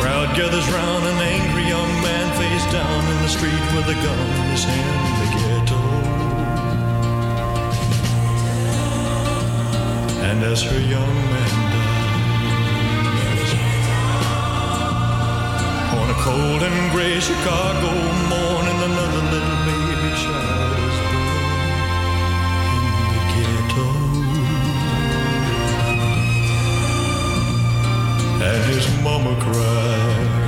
crowd gathers round, an angry young man face down in the street with a gun in his hand the ghetto. And as her young man dies On a cold and gray Chicago morning, another little And his mama cried.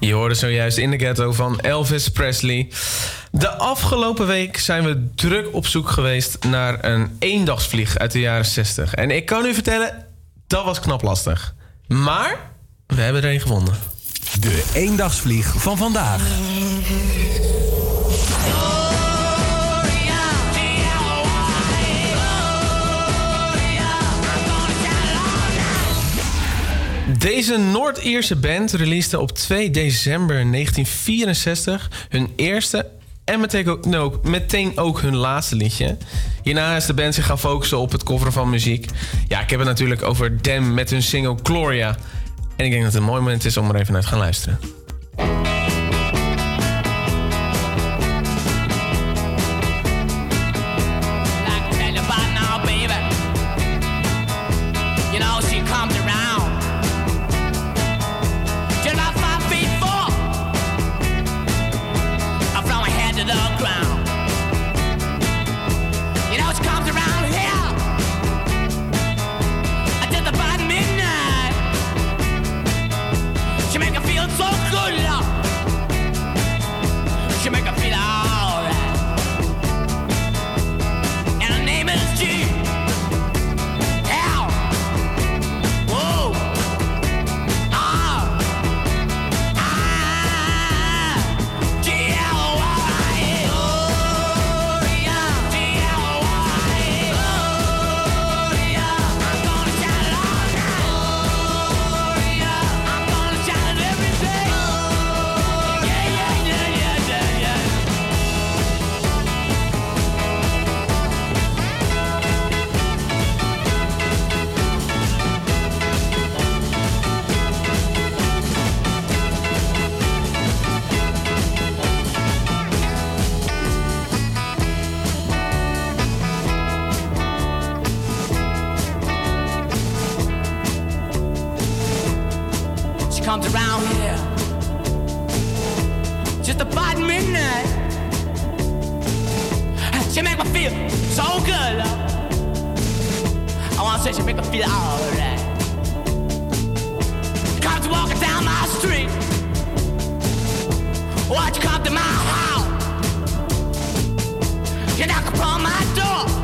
Je hoorde zojuist in de ghetto van Elvis Presley. Afgelopen week zijn we druk op zoek geweest naar een eendagsvlieg uit de jaren 60. En ik kan u vertellen, dat was knap lastig. Maar we hebben er een gevonden. De eendagsvlieg van vandaag. Deze Noord-Ierse band releaste op 2 december 1964 hun eerste en meteen ook, nou, ook- meteen ook hun laatste liedje. Hierna is de band zich gaan focussen op het coveren van muziek. Ja, ik heb het natuurlijk over Dem met hun single Gloria. En ik denk dat het een mooi moment is om er even naar te gaan luisteren. Comes around here just about midnight. She make me feel so good, love. I wanna say she make me feel alright. Comes walking down my street. Watch come to my house. You knock upon my door.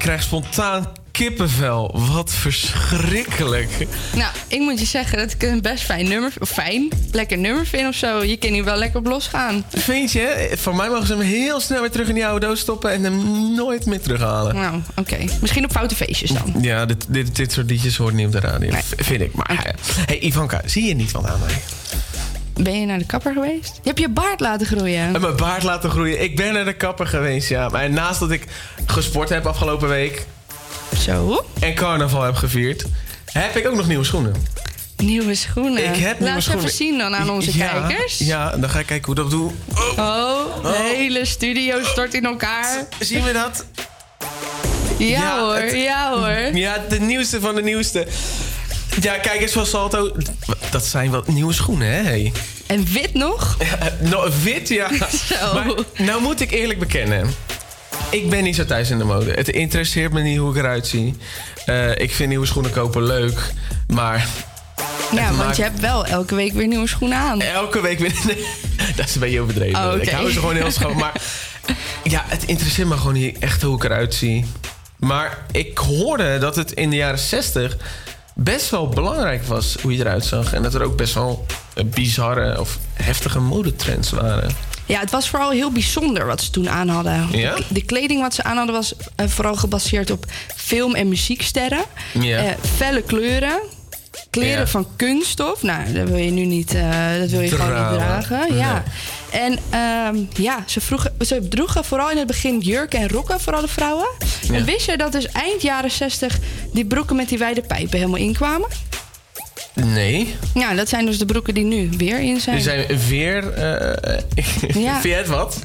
Krijg spontaan kippenvel. Wat verschrikkelijk. Nou, ik moet je zeggen dat ik een best fijn nummer... Fijn, lekker nummer vind of zo. Je kan hier wel lekker op losgaan. Vind je? Van mij mogen ze hem heel snel weer terug in die oude doos stoppen en hem nooit meer terughalen. Nou, oké. Misschien op foute feestjes dan. Ja, dit, dit, dit soort liedjes hoort niet op de radio. Vind ik. Maar hey, Ivanka, zie je niet wat aan mij? Ben je naar de kapper geweest? Je hebt je baard laten groeien. En mijn baard laten groeien. Ik ben naar de kapper geweest, ja. Maar naast dat ik gesport heb afgelopen week... Zo? En carnaval heb gevierd... heb ik ook nog nieuwe schoenen. Nieuwe schoenen. Ik heb nieuwe Laat ze schoenen. even zien dan aan onze Ja, kijkers. Ja, dan ga ik kijken hoe dat doe. Oh, de hele studio stort in elkaar. Zien we dat? Ja, hoor, het- ja hoor. Ja, de nieuwste van de nieuwste. Ja, kijk eens van Salto. Dat zijn wat nieuwe schoenen, hè? Hey. En wit nog? nou, wit, ja. Zo. Maar nou moet ik eerlijk bekennen. Ik ben niet zo thuis in de mode. Het interesseert me niet hoe ik eruit zie. Eh, ik vind nieuwe schoenen kopen leuk. Maar Ja, want maakt- je hebt wel elke week weer nieuwe schoenen aan. elke week weer... Nee, dat is een beetje overdreven. Oh. Ik hou ze gewoon heel schoon. Maar ja, het interesseert me gewoon niet echt hoe ik eruit zie. Maar ik hoorde dat het in de jaren 60 best wel belangrijk was hoe je eruit zag. En dat er ook best wel bizarre of heftige modetrends waren. Ja, het was vooral heel bijzonder wat ze toen aan hadden. Ja? De, de kleding wat ze aan hadden was eh, vooral gebaseerd op film- en muzieksterren. Ja. Eh, felle kleuren. Kleren Ja. van kunststof. Nou, dat wil je nu niet, eh, dat wil je gewoon niet Dragen. dragen. Ja. En ehm, ja, ze, vroegen, ze droegen vooral in het begin jurken en rokken, vooral de vrouwen. Ja. En wist je dat dus eind jaren 60 die broeken met die wijde pijpen helemaal inkwamen? Nee. Ja, dat zijn dus de broeken die nu weer in zijn. Die zijn weer... eh Ja. Vind je het wat?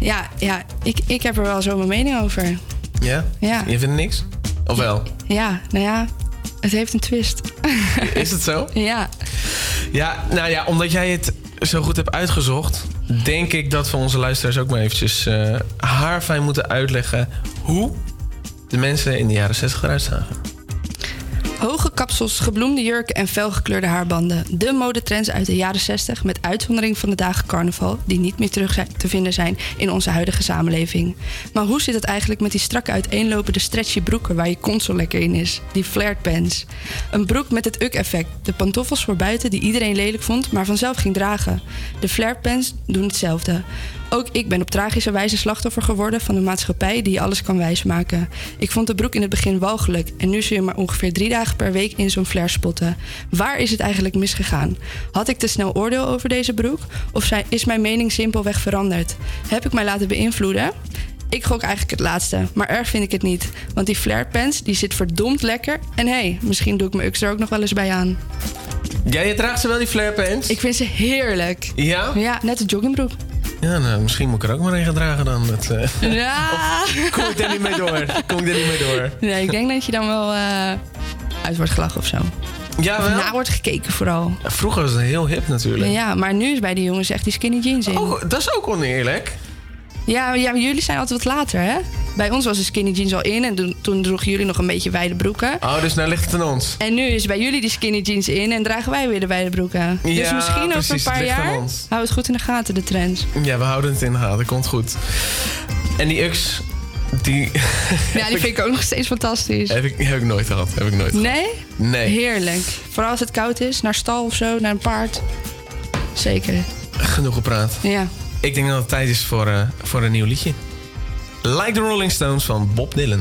Ja, ja ik, ik heb er wel zo mijn mening over. Ja? Ja. Je vindt niks? Of wel? Ja, nou ja, het heeft een twist. Is het zo? ja. Ja, nou ja, omdat jij het zo goed hebt uitgezocht, denk ik dat we onze luisteraars ook maar eventjes eh haarfijn moeten uitleggen hoe de mensen in de jaren 60 eruit zagen. Hoge kapsels, gebloemde jurken en felgekleurde haarbanden. De modetrends uit de jaren 60, met uitzondering van de dagen carnaval, die niet meer terug te vinden zijn in onze huidige samenleving. Maar hoe zit het eigenlijk met die strakke uiteenlopende stretchy broeken waar je zo lekker in is? Die flared pants. Een broek met het uk-effect. De pantoffels voor buiten die iedereen lelijk vond, maar vanzelf ging dragen. De flared pants doen hetzelfde. Ook ik ben op tragische wijze slachtoffer geworden van een maatschappij die alles kan wijsmaken. Ik vond de broek in het begin walgelijk en nu zul je maar ongeveer drie dagen per week in zo'n flare spotten. Waar is het eigenlijk misgegaan? Had ik te snel oordeel over deze broek? Of is mijn mening simpelweg veranderd? Heb ik mij laten beïnvloeden? Ik gok eigenlijk het laatste, maar erg vind ik het niet. Want die flare pants, die zit verdomd lekker. En hé, hey, misschien doe ik mijn ux er ook nog wel eens bij aan. Ja, je draagt ze wel die flare pants? Ik vind ze heerlijk. Ja? Ja, net een joggingbroek. Ja, nou, misschien moet ik er ook maar een gaan dragen dan. Dat, eh, Ja. Kom ik daar niet mee door? Kom ik daar niet mee door? Nee, ik denk dat je dan wel eh, uit wordt gelachen of zo. Ja, wel? na wordt gekeken vooral. Vroeger was het heel hip natuurlijk. Ja, maar nu is bij die jongens echt die skinny jeans in. Oh, dat is ook oneerlijk. Ja, ja, jullie zijn altijd wat later, hè? Bij ons was de skinny jeans al in en toen, toen droegen jullie nog een beetje wijde broeken. Oh, dus nou ligt het aan ons. En nu is bij jullie die skinny jeans in en dragen wij weer de wijde broeken. dus Ja, misschien precies, over een paar jaar hou het goed in de gaten, de trends. Ja, we houden het in de gaten. Komt goed. En die Ux, die... Ja, die vind ik ook nog steeds fantastisch. heb, ik, heb ik nooit gehad. Heb ik nooit gehad. Nee? Nee. Heerlijk. Vooral als het koud is, naar stal of zo, naar een paard. Zeker. Genoeg gepraat. Ja. Ik denk dat het tijd is voor, eh, voor een nieuw liedje. Like the Rolling Stones van Bob Dylan.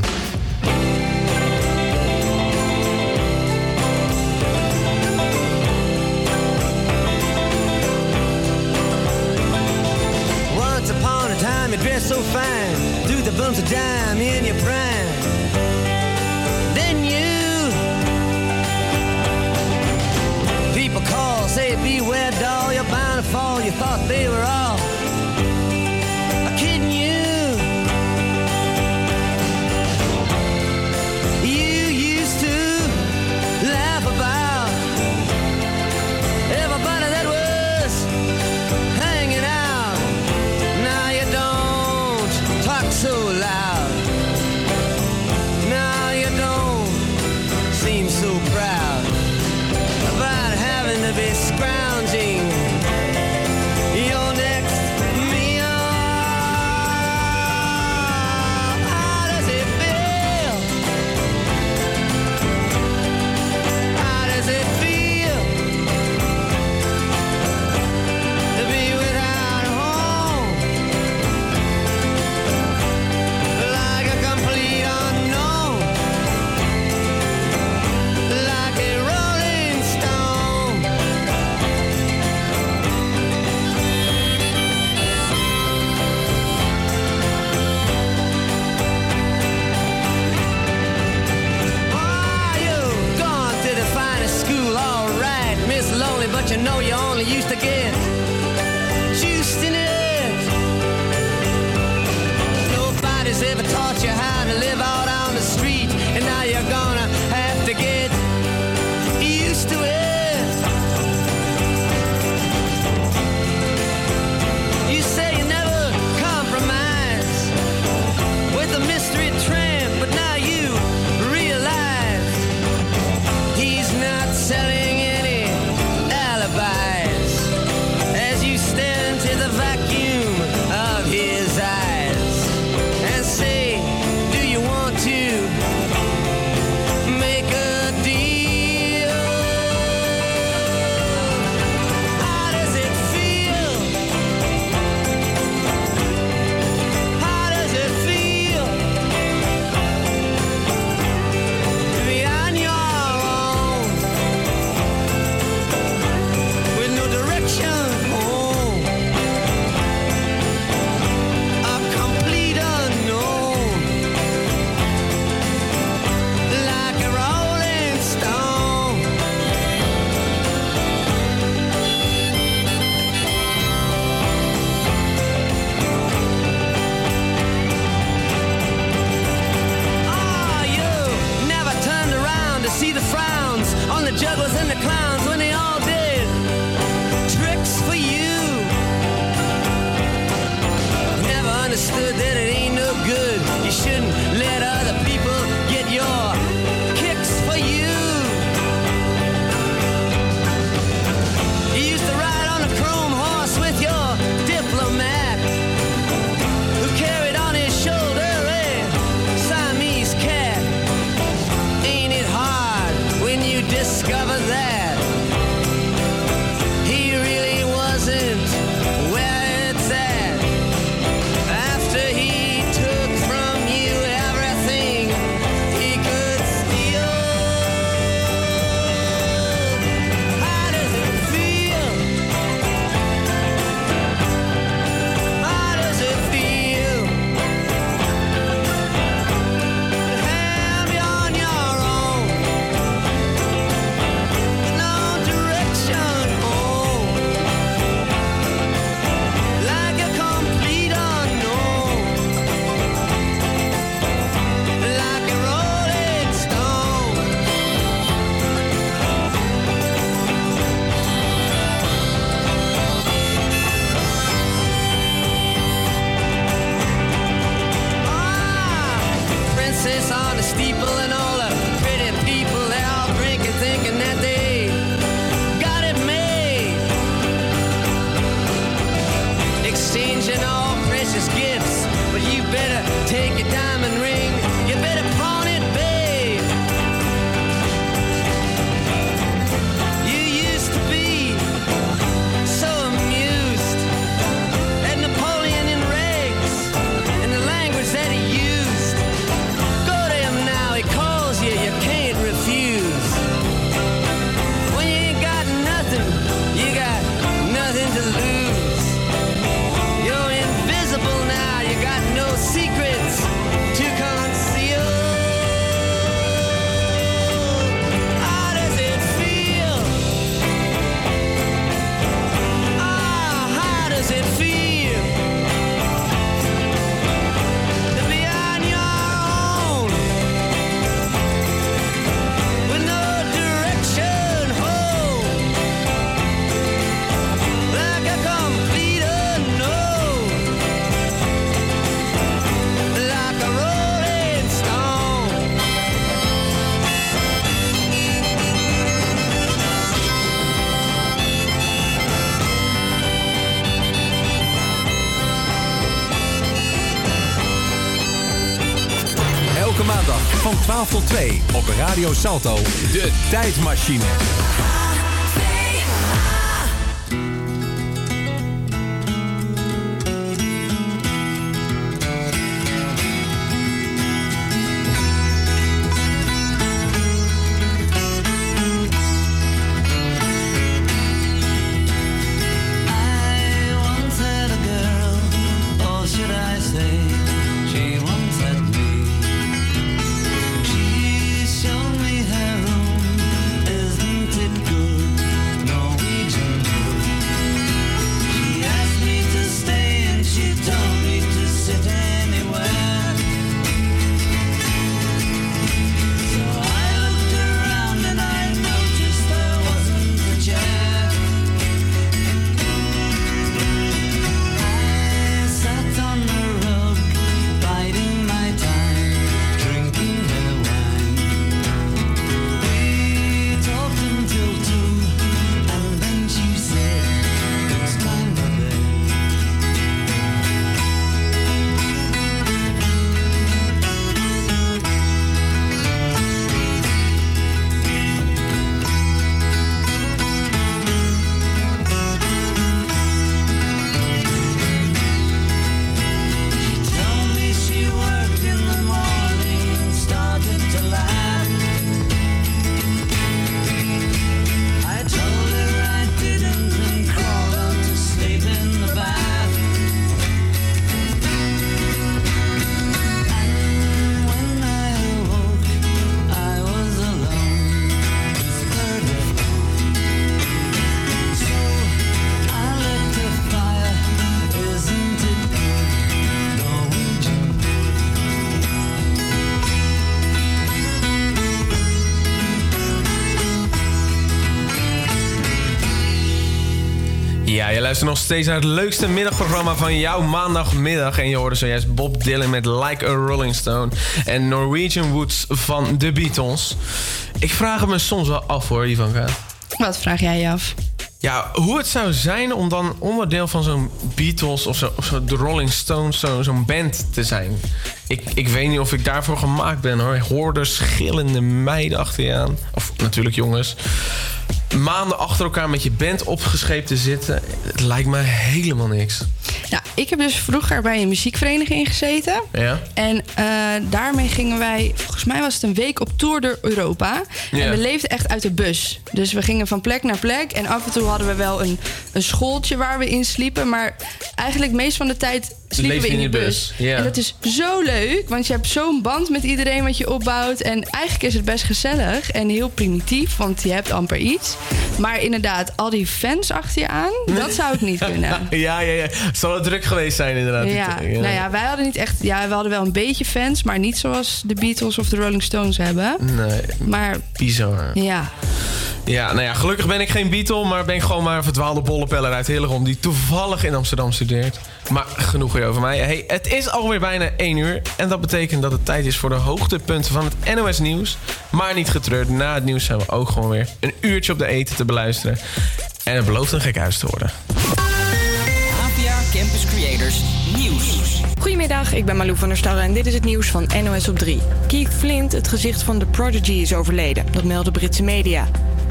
Maandag van 12 tot 2 op Radio Salto. De tijdmachine. Luistert nog steeds naar het leukste middagprogramma van jouw maandagmiddag. En je hoorde zojuist Bob Dylan met Like a Rolling Stone. En Norwegian Woods van The Beatles. Ik vraag het me soms wel af hoor, Ivanka. Wat vraag jij je af? Ja, hoe het zou zijn om dan onderdeel van zo'n Beatles of zo, of zo de Rolling Stones, zo, zo'n band te zijn. Ik, ik weet niet of ik daarvoor gemaakt ben hoor. Ik hoorde schillende meiden achter je aan. Of natuurlijk jongens. Maanden achter elkaar met je band opgescheept te zitten. Het lijkt me helemaal niks. Nou, ik heb dus vroeger bij een muziekvereniging gezeten. Ja? En eh, daarmee gingen wij, volgens mij was het een week op tour door Europa. Ja. En we leefden echt uit de bus. Dus we gingen van plek naar plek. En af en toe hadden we wel een, een schooltje waar we in sliepen. Maar eigenlijk meest van de tijd sliepen we je in die de bus. ja. En dat is zo leuk, want je hebt zo'n band met iedereen wat je opbouwt. En eigenlijk is het best gezellig en heel primitief, want je hebt amper iets. Maar inderdaad, al die fans achter je aan, dat zou ik niet kunnen. ja, ja, ja. Het zal wel druk geweest zijn inderdaad. Ja, Ik- nou ja, wij hadden niet echt. Ja, we hadden wel een beetje fans, maar niet zoals de Beatles of de Rolling Stones hebben. Nee, Maar bizar. ja, Ja, nou ja, gelukkig ben ik geen Beatle, maar ben ik gewoon maar een verdwaalde bollepeller uit Hillegom die toevallig in Amsterdam studeert. Maar genoeg weer over mij. Hey, het is alweer bijna 1 uur en dat betekent dat het tijd is voor de hoogtepunten van het NOS Nieuws. Maar niet getreurd, na het nieuws zijn we ook gewoon weer een uurtje op de eten te beluisteren. En het belooft een gek huis te worden. APA Campus Creators Nieuws. Goedemiddag, ik ben Malou van der Starre en dit is het nieuws van NOS op 3. Keith Flint, het gezicht van The Prodigy, is overleden. Dat melden Britse media.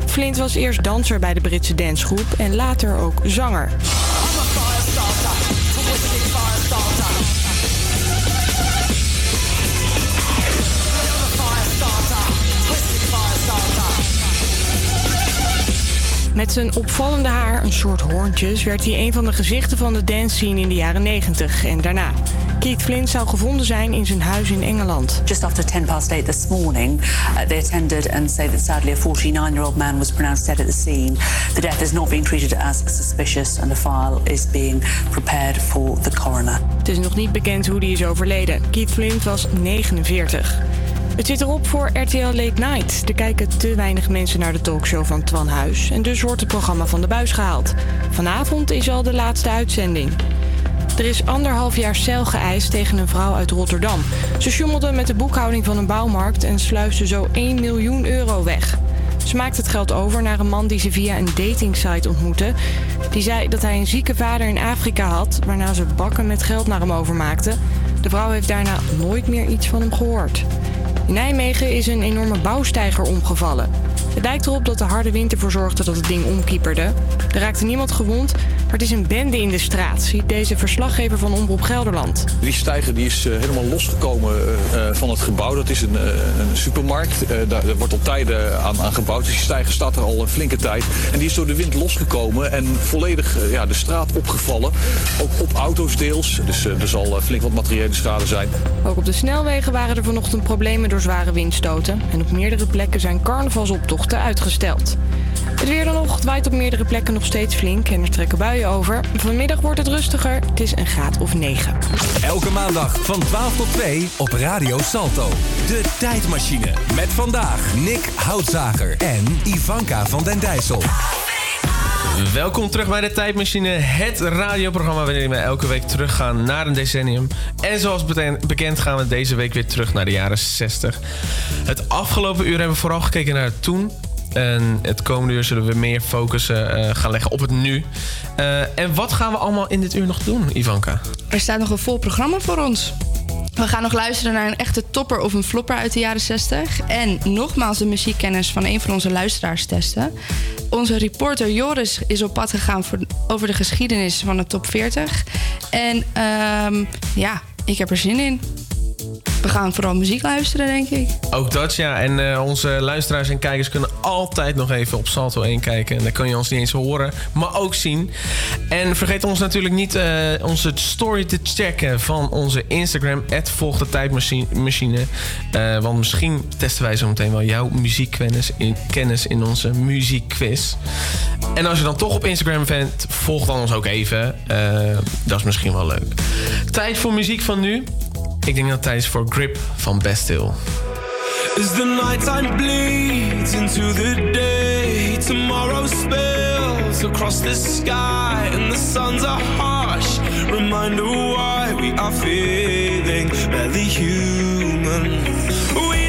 Flint was eerst danser bij de Britse dancegroep en later ook zanger. Met zijn opvallende haar, een soort hoorntjes, werd hij een van de gezichten van de dance scene in de jaren 90 en daarna. Keith Flint zou gevonden zijn in zijn huis in Engeland. Just after 10 past 8 this morning, uh, they attended and say that sadly a 49 year old man was pronounced dead at the scene. The death is not being treated as suspicious and the file is being prepared for the coroner. Het is nog niet bekend hoe die is overleden. Keith Flint was 49. Het zit erop voor RTL Late Night. Er kijken te weinig mensen naar de talkshow van Twan Huis. En dus wordt het programma van de buis gehaald. Vanavond is al de laatste uitzending. Er is anderhalf jaar cel geëist tegen een vrouw uit Rotterdam. Ze sjommelde met de boekhouding van een bouwmarkt en sluisde zo 1 miljoen euro weg. Ze maakte het geld over naar een man die ze via een datingsite ontmoette. Die zei dat hij een zieke vader in Afrika had, waarna ze bakken met geld naar hem overmaakte. De vrouw heeft daarna nooit meer iets van hem gehoord. In Nijmegen is een enorme bouwsteiger omgevallen. Het lijkt erop dat de harde wind ervoor zorgde dat het ding omkieperde. Er raakte niemand gewond, maar het is een bende in de straat, ziet deze verslaggever van Omroep Gelderland. Die stijger die is eh, helemaal losgekomen eh, eh, van het gebouw. Dat is een, een supermarkt. Daar, wordt al tijden aan, aan gebouwd. Dus die stijger staat er al een flinke tijd. En die is door de wind losgekomen en volledig ja, de straat opgevallen. Ook op auto's deels. Dus er zal flink wat materiële schade zijn. Ook op de snelwegen waren er vanochtend problemen door zware windstoten. En op meerdere plekken zijn carnavalsoptochten uitgesteld. Het weer dan nog. Het waait op meerdere plekken nog steeds flink en er trekken buien over. Vanmiddag wordt het rustiger. Het is een graad of 9. Elke maandag van 12 tot 2 op Radio Salto. De tijdmachine. Met vandaag Nick Houtzager en Ivanka van den Dijssel. Welkom terug bij de Tijdmachine, het radioprogramma waarin we elke week teruggaan naar een decennium. En zoals bekend gaan we deze week weer terug naar de jaren 60. Het afgelopen uur hebben we vooral gekeken naar het toen. En het komende uur zullen we meer focus eh, gaan leggen op het nu. Eh, en wat gaan we allemaal in dit uur nog doen, Ivanka? Er staat nog een vol programma voor ons. We gaan nog luisteren naar een echte topper of een flopper uit de jaren 60. En nogmaals de muziekkennis van een van onze luisteraars testen. Onze reporter Joris is op pad gegaan voor, over de geschiedenis van de top 40. En ehm, ja, ik heb er zin in. We gaan vooral muziek luisteren, denk ik. Ook dat, ja. En eh, onze luisteraars en kijkers kunnen altijd nog even op Salto 1 kijken. En dan kun je ons niet eens horen, maar ook zien. En vergeet ons natuurlijk niet eh, onze story te checken van onze Instagram. Volg de tijdmachine. Eh, want misschien testen wij zo meteen wel jouw muziekkennis in, kennis in onze muziekquiz. En als je dan toch op Instagram bent, volg dan ons ook even. Dat is misschien wel leuk. Tijd voor muziek van nu. Ik denk dat tijd is voor Grip van Bastille. As the nighttime bleeds into the day, tomorrow spills across the sky, and the suns are harsh. Reminder why we are feeling barely human. We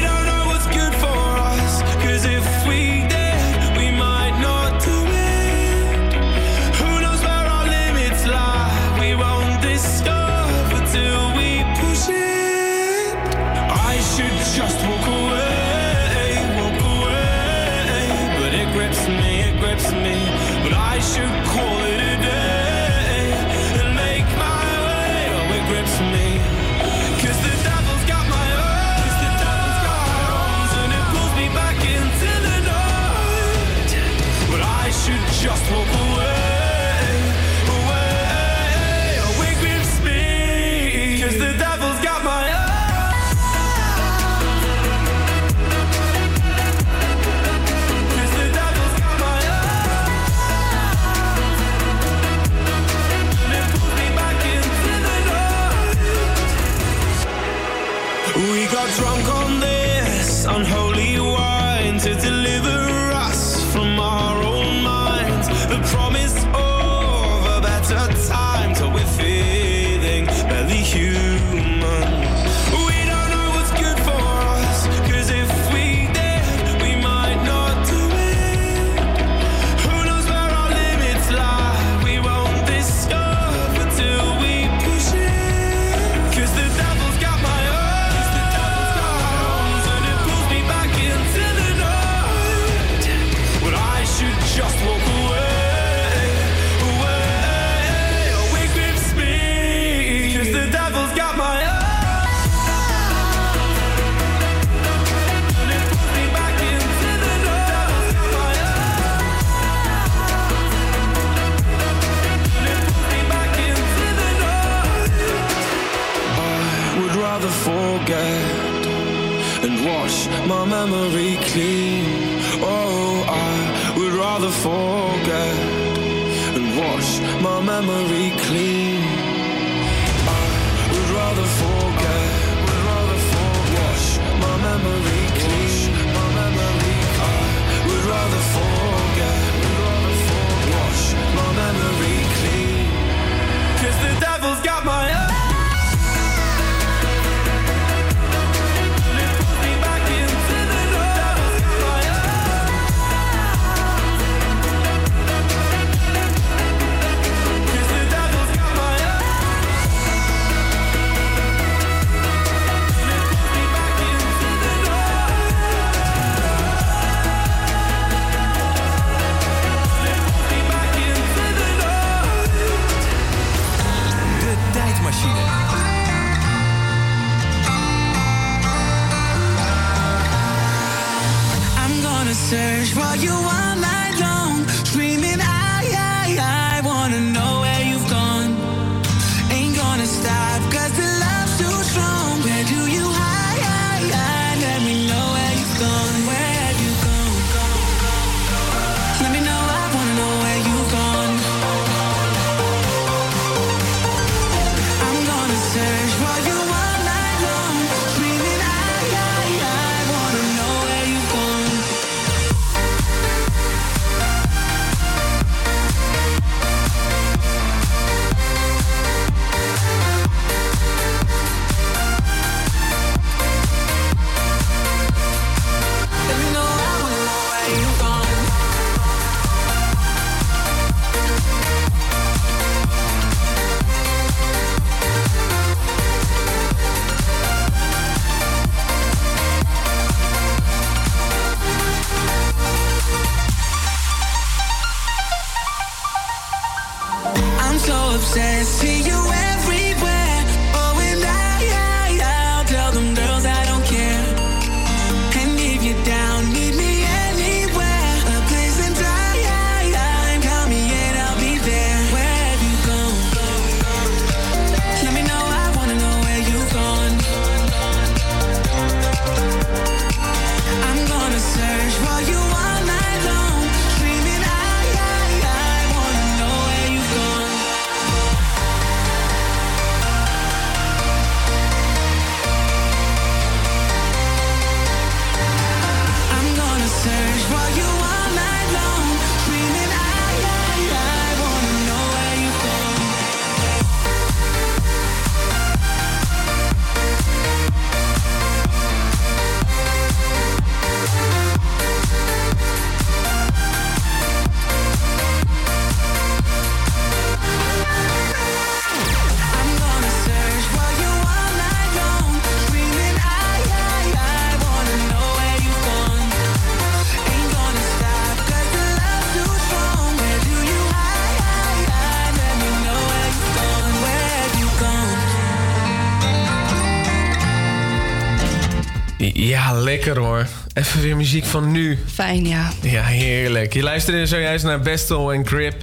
Even weer muziek van nu. Fijn, ja. Ja, heerlijk. Je luisterde zojuist naar Bestel en Grip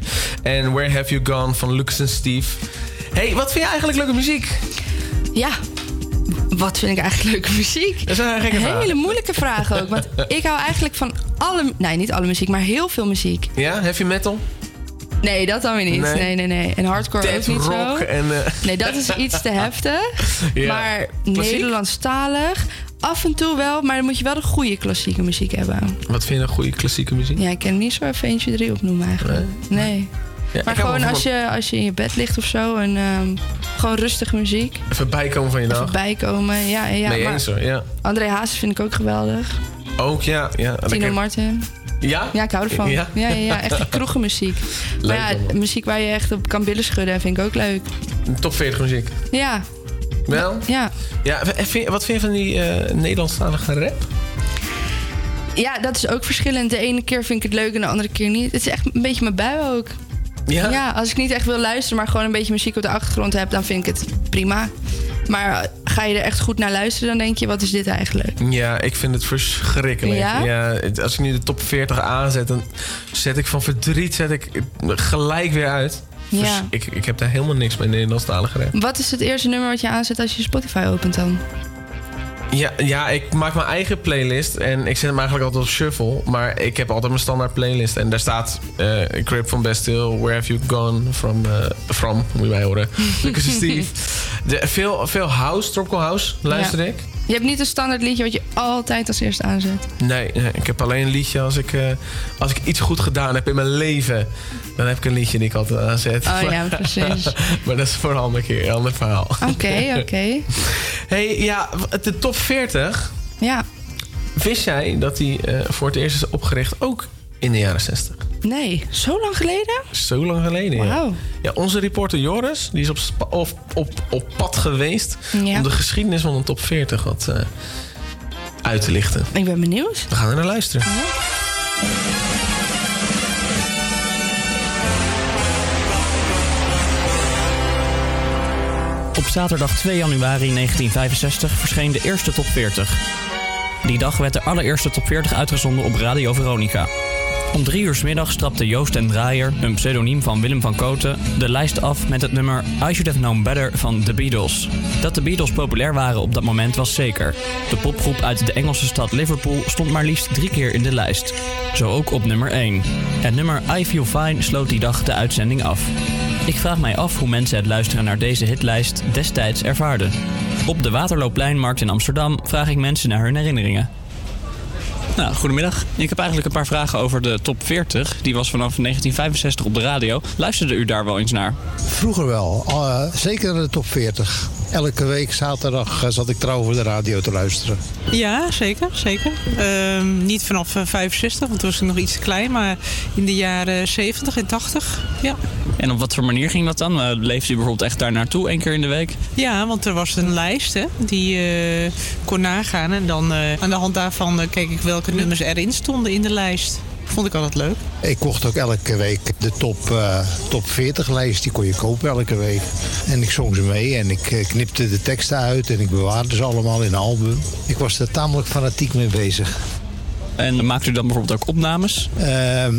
en Where Have You Gone van Lucas en Steve. hey, wat vind je eigenlijk leuke muziek? Ja, wat vind ik eigenlijk leuke muziek? Dat is een gekke vraag. hele moeilijke vraag ook. Want ik hou eigenlijk van alle... Nee, niet alle muziek, maar heel veel muziek. Ja, heavy metal? Nee, dat dan weer niet. Nee. Nee, nee, nee. En hardcore Dead ook niet rock zo. en, eh, Nee, dat is iets te heftig. Ja. Maar Klassiek? Nederlandstalig af en toe wel. Maar dan moet je wel de goede klassieke muziek hebben. Wat vind je een goede klassieke muziek? Ja, ik kan niet zo even eentje drie opnoemen eigenlijk. Nee. Ja, maar gewoon als je, als je in je bed ligt of zo en ehm, gewoon rustige muziek. Even bijkomen van je dag. Even bijkomen. Ja, ja. nee, maar eens hoor, ja. André Hazes vind ik ook geweldig. Ook, ja. ja Tino. Martin. Ja? Ja, ik hou ervan. Ja? Ja, ja, ja, echt die kroegenmuziek. Leuk maar ja, muziek waar je echt op kan billen schudden vind ik ook leuk. Top 40 muziek. Ja, Wel? ja. Ja, wat vind je van die eh, Nederlandstalige rap? Ja, dat is ook verschillend. De ene keer vind ik het leuk en de andere keer niet. Het is echt een beetje mijn bui ook. Ja? Ja, als ik niet echt wil luisteren, maar gewoon een beetje muziek op de achtergrond heb, dan vind ik het prima. Maar eh, ga je er echt goed naar luisteren, dan denk je, wat is dit eigenlijk? Ja, ik vind het verschrikkelijk. Ja? als ik nu de top 40 aanzet, dan zet ik van verdriet zet ik gelijk weer uit. Ja. ik, ik heb daar helemaal niks mee Nederlandstalige rap. Wat is het eerste nummer wat je aanzet als je Spotify opent dan? Ja, ja, ik maak mijn eigen playlist en ik zet hem eigenlijk altijd op shuffle. Maar ik heb altijd mijn standaard playlist. En daar staat eh Crip van Bastille, Where Have You Gone From, eh, from moet je mij horen. Lucas en Steve. De, veel, veel house, tropical house, luister Ja. ik. Je hebt niet een standaard liedje wat je altijd als eerste aanzet. Nee, nee, ik heb alleen een liedje als ik, eh, als ik iets goed gedaan heb in mijn leven. Dan heb ik een liedje die ik altijd aanzet. Oh ja, precies. maar dat is voor een andere keer, een ander verhaal. Oké, oké. hey, ja, de top 40. Ja. Wist jij dat die eh, voor het eerst is opgericht ook in de jaren 60? Nee, zo lang geleden? Zo lang geleden, ja. Wauw. ja. Onze reporter Joris, die is op, of, op, op pad geweest... Ja. om de geschiedenis van de top 40 wat eh, uit te lichten. Ik ben benieuwd. We gaan er naar luisteren. Op zaterdag 2 januari 1965 verscheen de eerste top 40. Die dag werd de allereerste top 40 uitgezonden op Radio Veronica. Om drie uur 's middags trapte Joost en Draaier, een pseudoniem van Willem van Koten, de lijst af met het nummer I Should Have Known Better van The Beatles. Dat de Beatles populair waren op dat moment was zeker. De popgroep uit de Engelse stad Liverpool stond maar liefst drie keer in de lijst. Zo ook op nummer 1. Het nummer I Feel Fine sloot die dag de uitzending af. Ik vraag mij af hoe mensen het luisteren naar deze hitlijst destijds ervaarden. Op de Waterloopleinmarkt in Amsterdam vraag ik mensen naar hun herinneringen. Nou, goedemiddag. Ik heb eigenlijk een paar vragen over de top 40. Die was vanaf 1965 op de radio. Luisterde u daar wel eens naar? Vroeger wel, eh, zeker de top 40. Elke week zaterdag eh, zat ik trouw voor de radio te luisteren. Ja, zeker. zeker. Ehm, niet vanaf eh, 65, want toen was ik nog iets te klein. Maar in de jaren 70 en 80, ja. En op wat voor manier ging dat dan? Uh, leefde u bijvoorbeeld echt daar naartoe één keer in de week? Ja, want er was een lijst hè, die je kon nagaan. En dan eh, aan de hand daarvan eh, keek ik welke nummers erin stonden in de lijst. Vond ik altijd leuk. Ik kocht ook elke week de top, eh, top 40 lijst. Die kon je kopen elke week. En ik zong ze mee en ik eh, knipte de teksten uit en ik bewaarde ze allemaal in een album. Ik was er tamelijk fanatiek mee bezig. En maakt u dan bijvoorbeeld ook opnames? Ehm,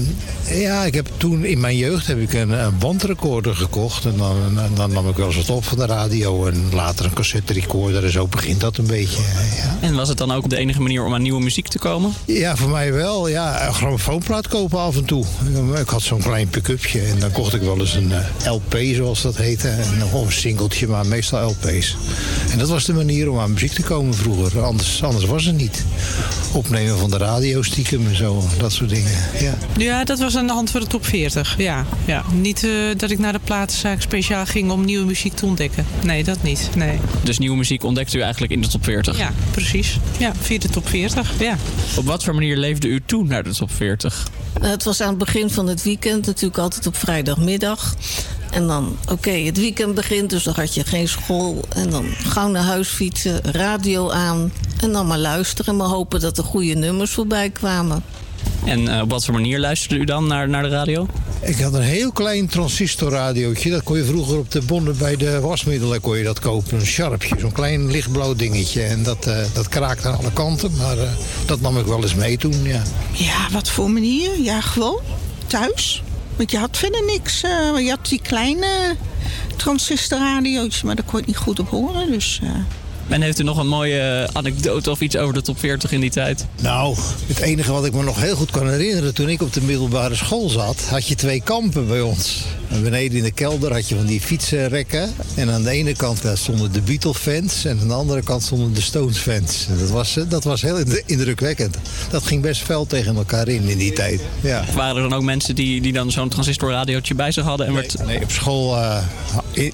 ja, ik heb toen in mijn jeugd heb ik een, een bandrecorder gekocht. En dan, dan nam ik wel eens wat op van de radio. En later een cassette recorder. En zo begint dat een beetje. Ja. En was het dan ook de enige manier om aan nieuwe muziek te komen? Ja, voor mij wel. Ja, een grammofoonplaat kopen af en toe. Ik had zo'n klein pick-upje en dan kocht ik wel eens een eh, LP, zoals dat heette. En nog een singeltje, maar meestal LP's. En dat was de manier om aan muziek te komen vroeger. Anders, anders was het niet. Opnemen van de radio stiekem en zo, dat soort dingen. Ja. Ja, dat was aan de hand van de top 40. Ja, ja. Niet eh, dat ik naar de platenzaak speciaal ging om nieuwe muziek te ontdekken. Nee, dat niet. Nee. Dus nieuwe muziek ontdekte u eigenlijk in de top 40? Ja, precies. Ja, via de top 40. Ja. Op wat voor manier leefde u toe naar de top 40? Het was aan het begin van het weekend, natuurlijk altijd op vrijdagmiddag. En dan, oké, het weekend begint, dus dan had je geen school. En dan gauw naar huis fietsen, radio aan. En dan maar luisteren en maar hopen dat er goede nummers voorbij kwamen. En eh, op wat voor manier luisterde u dan naar, naar de radio? Ik had een heel klein transistorradiootje. Dat kon je vroeger op de bonnen bij de wasmiddelen kon je dat kopen. Een sharpje, zo'n klein lichtblauw dingetje. En dat, eh, dat kraakte aan alle kanten. Maar eh, dat nam ik wel eens mee toen, ja. Ja, wat voor manier? Ja, gewoon thuis. Want je had verder niks. eh, je had die kleine transistorradiootjes, maar daar kon je niet goed op horen. Dus eh, En heeft u nog een mooie anekdote of iets over de top 40 in die tijd? Nou, het enige wat ik me nog heel goed kan herinneren... toen ik op de middelbare school zat, had je twee kampen bij ons. En beneden in de kelder had je van die fietsenrekken. En aan de ene kant daar stonden de Beatle-fans... en aan de andere kant stonden de Stones-fans. Dat was, eh, dat was heel ind- indrukwekkend. Dat ging best fel tegen elkaar in in die tijd. Ja. Waren er dan ook mensen die, die dan zo'n transistorradiootje bij zich hadden? En werd... Nee, op school, eh,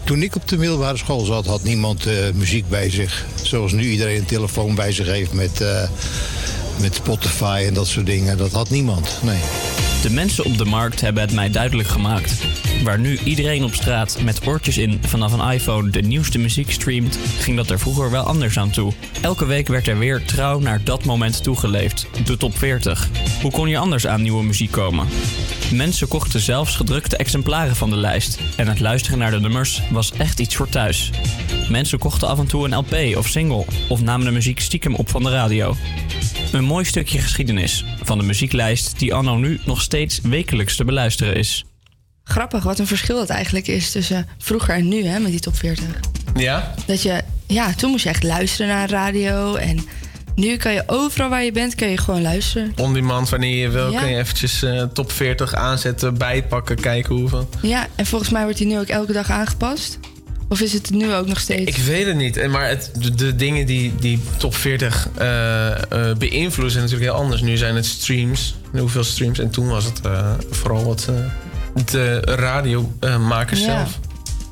toen ik op de middelbare school zat, had niemand eh, muziek bij zich. Zoals nu iedereen een telefoon bij zich heeft met, met Spotify en dat soort dingen. Dat had niemand, nee. De mensen op de markt hebben het mij duidelijk gemaakt. Waar nu iedereen op straat met oortjes in vanaf een iPhone de nieuwste muziek streamt, ging dat er vroeger wel anders aan toe. Elke week werd er weer trouw naar dat moment toegeleefd, de top 40. Hoe kon je anders aan nieuwe muziek komen? Mensen kochten zelfs gedrukte exemplaren van de lijst en het luisteren naar de nummers was echt iets voor thuis. Mensen kochten af en toe een LP of single of namen de muziek stiekem op van de radio. Een mooi stukje geschiedenis van de muzieklijst die anno nu nog steeds wekelijks te beluisteren is. Grappig wat een verschil dat eigenlijk is tussen vroeger en nu hè, met die top 40. Ja? Dat je, ja, toen moest je echt luisteren naar de radio. En nu kan je overal waar je bent, kan je gewoon luisteren. On demand, wanneer je wil, Ja. kun je eventjes eh, top 40 aanzetten, bijpakken, kijken hoeveel. Ja, en volgens mij wordt die nu ook elke dag aangepast. Of is het nu ook nog steeds? Ik weet het niet. En Maar het, de, de dingen die, die top 40 eh, eh, beïnvloeden zijn natuurlijk heel anders. Nu zijn het streams. Hoeveel streams. En toen was het eh, vooral wat de radiomakers Ja. zelf.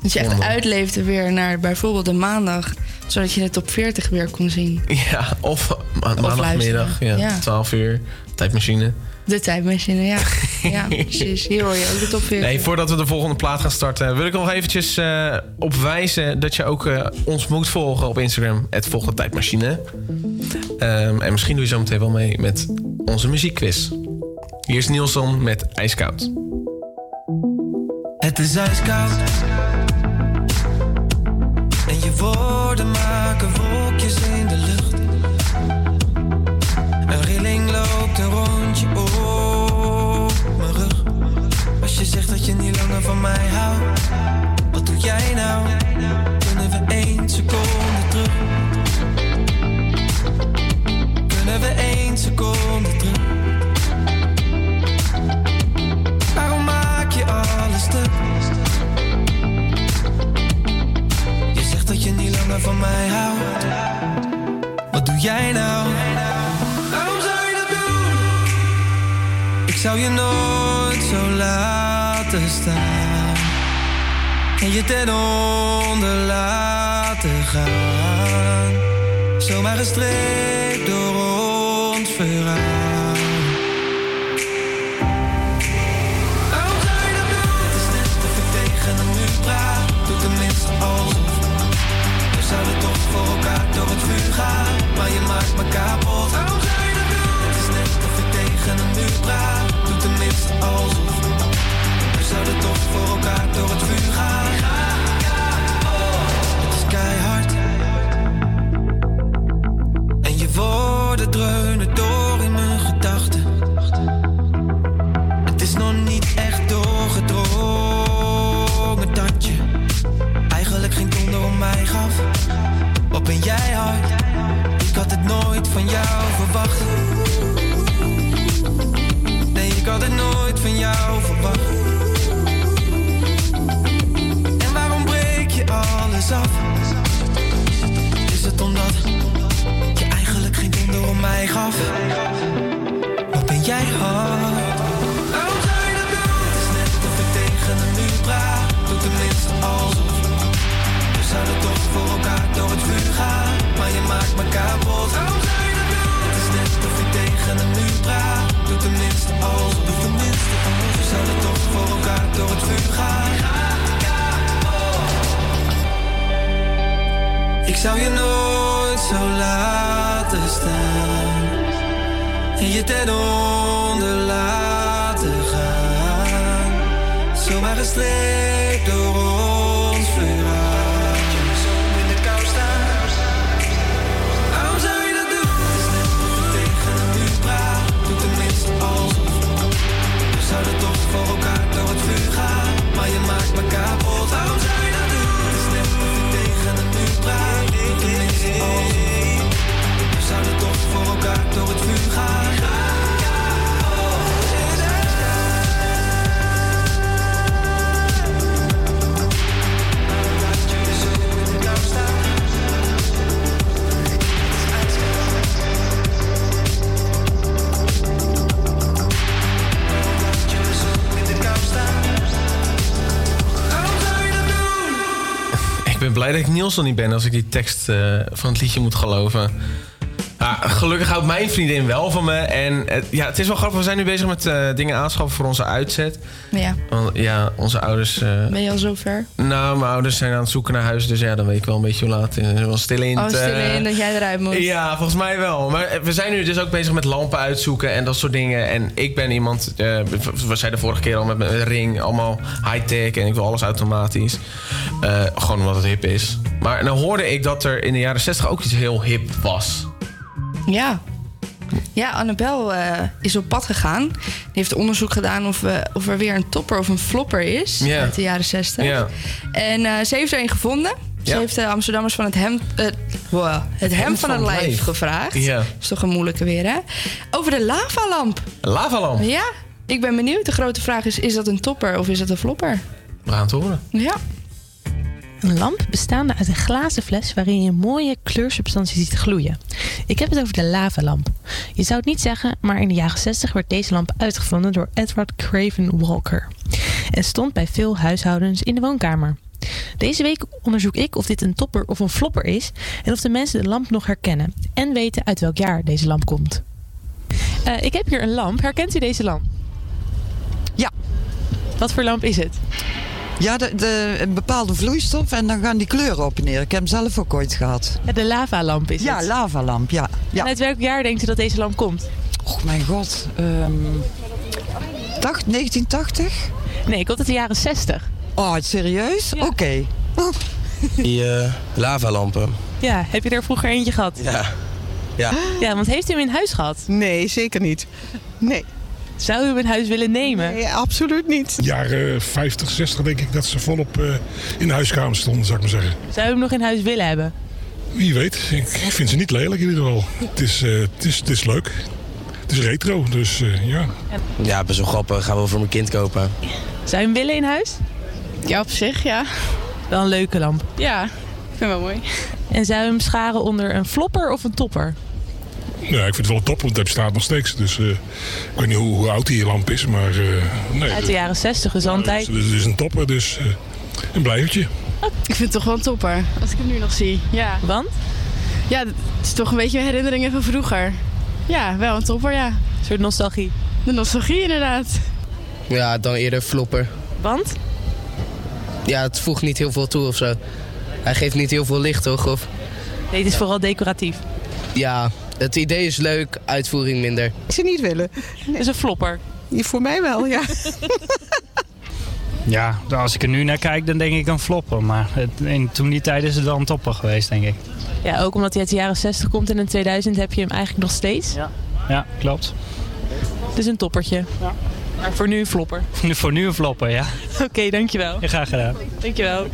Dat je echt uitleefde weer naar bijvoorbeeld de maandag. Zodat je de top 40 weer kon zien. Ja, of ma- maandagmiddag. Ja. 12 uur. Tijdmachine. De tijdmachine, ja. ja, precies. Hier hoor je ook de top 40. Nee, voordat we de volgende plaat gaan starten... wil ik nog eventjes eh, opwijzen dat je ook eh, ons moet volgen op Instagram. Het volgende tijdmachine. Ehm, en misschien doe je zo meteen wel mee met onze muziekquiz. Hier is Nielson met IJskoud. Het is ijskoud. En je woorden maken wolkjes in de lucht. een rondje op. Als je zegt dat je niet langer van mij houdt, wat doe jij nou? Kunnen we één seconde terug? Kunnen we één seconde terug? Waarom maak je alles stuk? Je zegt dat je niet langer van mij houdt, wat doe jij nou? Zou je nooit zo laten staan. En je ten onder laten gaan. Zomaar gestreept door ons verhaal. Alsof. We zouden toch voor elkaar door het vuur gaan. Maar je maakt me kapot. Zou je dat doen? Het is net of ik tegen een muur praat. Voor elkaar door het vuur gaan. Het is keihard. En je woorden dreunen door in mijn gedachten. Het is nog niet echt doorgedrongen dat eigenlijk geen donder om mij gaf. Wat ben jij hard? Ik had het nooit van jou verwacht. Nee, ik had het nooit van jou verwacht. Is het omdat je eigenlijk geen donder om mij gaf? Wat ben jij hard? Waarom je? Het is net of ik tegen een muur praat. Doe tenminste alsof. We zouden toch voor elkaar door het vuur gaan. Maar je maakt me kapot. Waarom je dat doen? Het is net of ik tegen een muur praat. Doe tenminste alsof. Doe tenminste alsof. We zouden toch voor elkaar door het vuur gaan. Ik zou je nooit zo laten staan. En je ten onder laten gaan. Zomaar gestreept door blij dat ik Niels nog niet ben als ik die tekst eh, van het liedje moet geloven. Ja, gelukkig houdt mijn vriendin wel van me. En het- ja, het is wel grappig. We zijn nu bezig met eh, dingen aanschaffen voor onze uitzet. Ja, Want ja, onze ouders... eh, ben je al zover? nou, mijn ouders zijn aan het zoeken naar huis. Dus ja, dan weet ik wel een beetje hoe laat. Het is wel stil in. Oh, stil eh, in dat jij eruit moet. Ja, volgens mij wel. Maar eh, we zijn nu dus ook bezig met lampen uitzoeken en dat soort dingen. En ik ben iemand, eh, we zeiden vorige keer al met mijn ring, allemaal high-tech en ik wil alles automatisch. Eh, gewoon omdat het hip is. Maar dan hoorde ik dat er in de jaren 60 ook iets heel hip was. Ja. Ja, Annabel eh, is op pad gegaan. Die heeft onderzoek gedaan of, we, of er weer een topper of een flopper is Ja. uit de jaren 60. Ja. En eh, ze heeft er een gevonden. Ze Ja. heeft de Amsterdammers van het hem, eh, wow, het hem van het lijf gevraagd. Ja. is toch een moeilijke weer, hè? Over de lavalamp. Lavalamp. Ja, ik ben benieuwd. De grote vraag is, is dat een topper of is dat een flopper? We gaan het horen. Ja. Een lamp bestaande uit een glazen fles waarin je mooie kleursubstantie ziet gloeien. Ik heb het over de lavalamp. Je zou het niet zeggen, maar in de jaren 60 werd deze lamp uitgevonden door Edward Craven Walker. En stond bij veel huishoudens in de woonkamer. Deze week onderzoek ik of dit een topper of een flopper is en of de mensen de lamp nog herkennen en weten uit welk jaar deze lamp komt. Eh, ik heb hier een lamp. Herkent u deze lamp? Ja. Wat voor lamp is het? Ja, de, de, een bepaalde vloeistof en dan gaan die kleuren op en neer. Ik heb hem zelf ook ooit gehad. De lavalamp is ja, het. lavalamp, ja. ja. En uit welk jaar denkt u dat deze lamp komt? Och, mijn god. ehm, dacht 1980? Nee, komt uit de jaren 60. Oh, serieus? Oké. Die eh, lavalampen. Ja, heb je er vroeger eentje gehad? Ja. Ja. Ja, want heeft u hem in huis gehad? Nee, zeker niet. Nee. Zou u hem in huis willen nemen? Nee, absoluut niet. Jaren 50, 60 denk ik dat ze volop eh, in de huiskamer stonden, zou ik maar zeggen. Zou u hem nog in huis willen hebben? Wie weet, ik vind ze niet lelijk in ieder geval. Het is, eh, het is, het is leuk. Het is retro, dus eh, ja. Ja, best wel grappig. Gaan we voor mijn kind kopen. Zou je hem willen in huis? Ja, op zich, ja. Wel een leuke lamp. Ja. vind het wel mooi. En zou je hem scharen onder een flopper of een topper? Ja, ik vind het wel top, want hij bestaat nog steeds. Dus eh, ik weet niet hoe, hoe oud die lamp is, maar... eh, nee, Uit de jaren 60, dus al een tijd. Het is, het is een topper, dus eh, een blijvertje. Ik vind het toch wel een topper, als ik hem nu nog zie. Ja. Want? Ja, het is toch een beetje herinneringen van vroeger. Ja, wel een topper, ja. Een soort nostalgie. De nostalgie, inderdaad. Ja, dan eerder flopper. Want? Ja, het voegt niet heel veel toe of zo. Hij geeft niet heel veel licht, toch? Of, Nee, het is vooral decoratief. ja, het idee is leuk, uitvoering minder. Ik zou niet willen. Het is een flopper. Voor mij wel, ja. Ja, als ik er nu naar kijk, dan denk ik een flopper. Maar het, in, toen die tijd is het wel een topper geweest, denk ik. Ja, ook omdat hij uit de jaren 60 komt en in 2000 heb je hem eigenlijk nog steeds. Ja. Ja, klopt. Het is een toppertje. Ja. Maar voor nu een flopper. Voor nu een flopper, ja. Oké, dankjewel. Ja, graag gedaan. Dankjewel.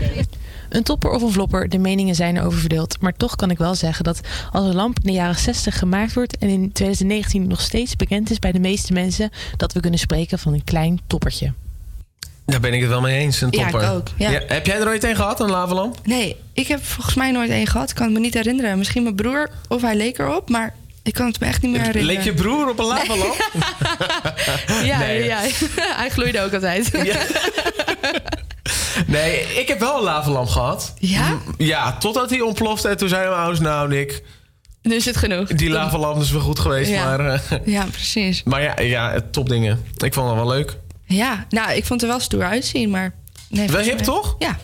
Een topper of een flopper, de meningen zijn erover verdeeld. Maar toch kan ik wel zeggen dat als een lamp in de jaren 60 gemaakt wordt en in 2019 nog steeds bekend is bij de meeste mensen, dat we kunnen spreken van een klein toppertje. Daar ben ik het wel mee eens, een Ja, topper. ik ook, ja. heb jij er ooit een gehad, een lavalamp? Nee, ik heb volgens mij nooit één gehad. Ik kan het me niet herinneren. Misschien mijn broer of hij leek erop, maar ik kan het me echt niet meer herinneren. Leek je broer op een lavalamp? Ja, Nee. ja, hij gloeide ook altijd. Nee, ik heb wel een lavalamp gehad. Ja? Ja, totdat hij ontplofte en toen zeiden mijn ouders... Nou, Nick, Nu is het genoeg. die lavalamp is wel goed geweest, Ja. maar... eh, Ja, precies. maar ja, ja, topdingen. Ik vond het wel leuk. Ja, nou, ik vond het er wel stoer uitzien, maar... Nee, Wel hip, toch? Ja.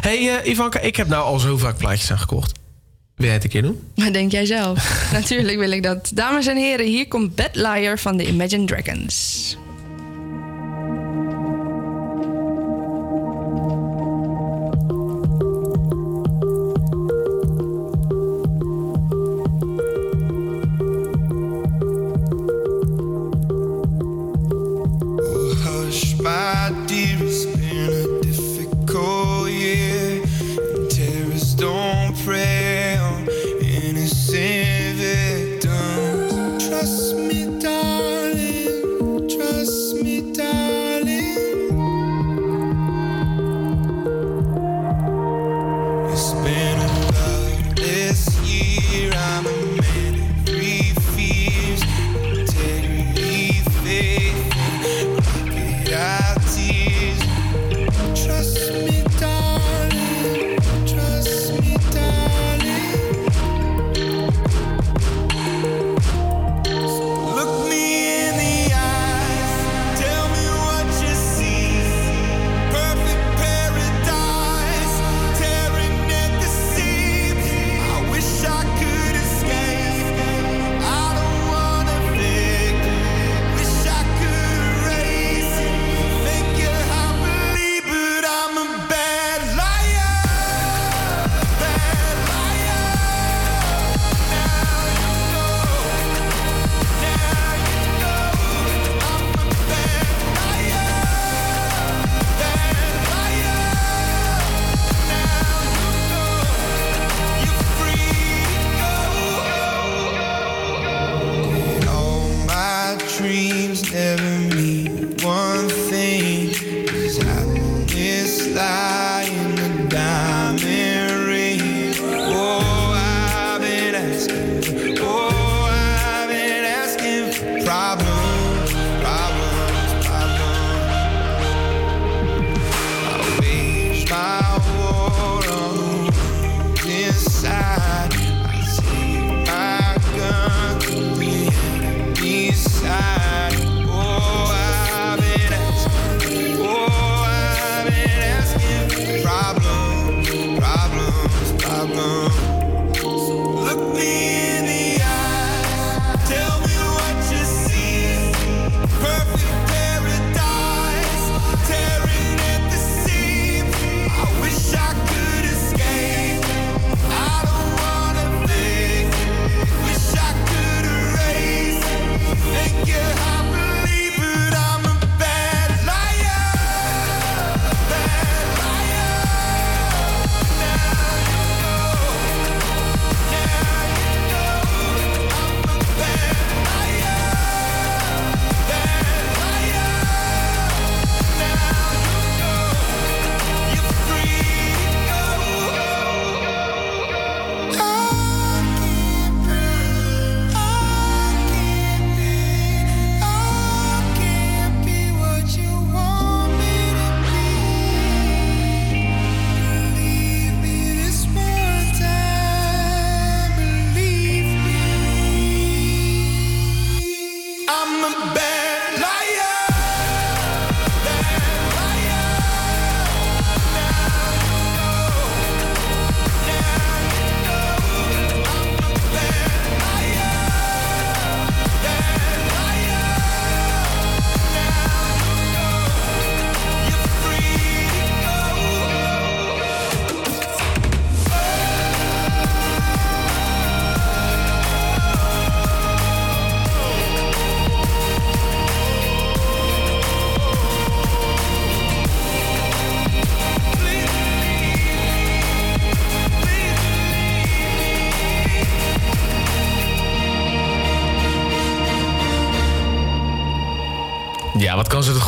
hey, eh, Ivanka, ik heb nou al zo vaak plaatjes aangekocht. Wil jij het een keer doen? Maar denk jij zelf? Natuurlijk wil ik dat. Dames en heren, hier komt Bad Liar van de Imagine Dragons.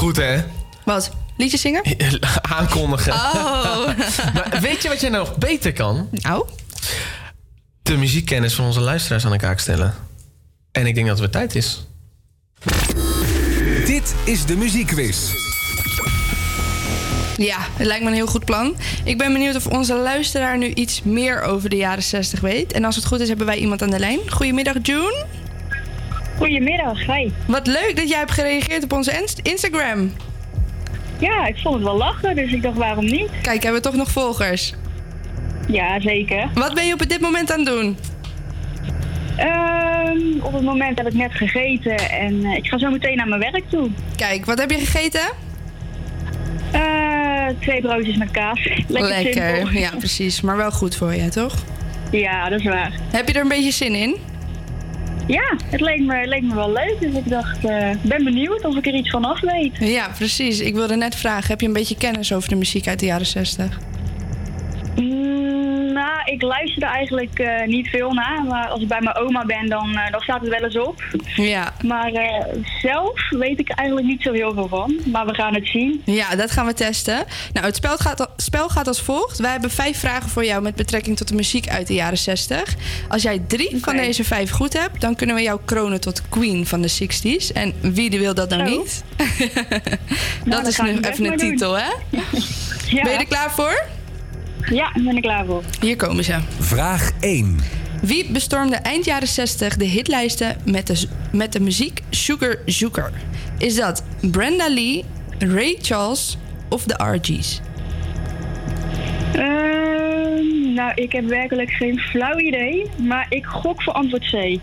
Goed, hè? Wat? Liedjes zingen? Aankondigen. Oh. maar weet je wat jij nog beter kan? Nou? De muziekkennis van onze luisteraars aan de kaak stellen. En ik denk dat het weer tijd is. Dit is de muziekquiz. Ja, het lijkt me een heel goed plan. Ik ben benieuwd of onze luisteraar nu iets meer over de jaren 60 weet. En als het goed is, hebben wij iemand aan de lijn. Goedemiddag, June. Goedemiddag, hi. Wat leuk dat jij hebt gereageerd op onze inst- Instagram. Ja, ik vond het wel lachen, dus ik dacht waarom niet? Kijk, hebben we toch nog volgers? Ja, zeker. Wat ben je op dit moment aan het doen? Ehm, op het moment heb ik net gegeten en eh, ik ga zo meteen naar mijn werk toe. Kijk, wat heb je gegeten? Eh, twee broodjes met kaas. Lekker, simpel. ja precies. Maar wel goed voor je, toch? Ja, dat is waar. Heb je er een beetje zin in? Ja, het leek me, leek me wel leuk, dus ik dacht, eh, ben benieuwd of ik er iets van af weet. Ja, precies. Ik wilde net vragen, heb je een beetje kennis over de muziek uit de jaren 60? Nou, ik luister er eigenlijk eh, niet veel naar, maar als ik bij mijn oma ben, dan, eh, dan staat het wel eens op. Ja. Maar eh, zelf weet ik eigenlijk niet zo heel veel van, maar we gaan het zien. Ja, dat gaan we testen. Nou, het spel gaat, spel gaat als volgt. Wij hebben vijf vragen voor jou met betrekking tot de muziek uit de jaren 60. Als jij drie van deze vijf goed hebt, dan kunnen we jou kronen tot queen van de 60s. En wie wil dat nou niet? dat is nu even een doen. titel, hè? Ja. Ben je er klaar voor? Ja, daar ben ik klaar voor. Hier komen ze. Vraag 1. Wie bestormde eind jaren 60 de hitlijsten met de, met de muziek Sugar Zoeker? Is dat Brenda Lee, Ray Charles of de RG's? Ehm, nou, ik heb werkelijk geen flauw idee, maar ik gok voor antwoord C.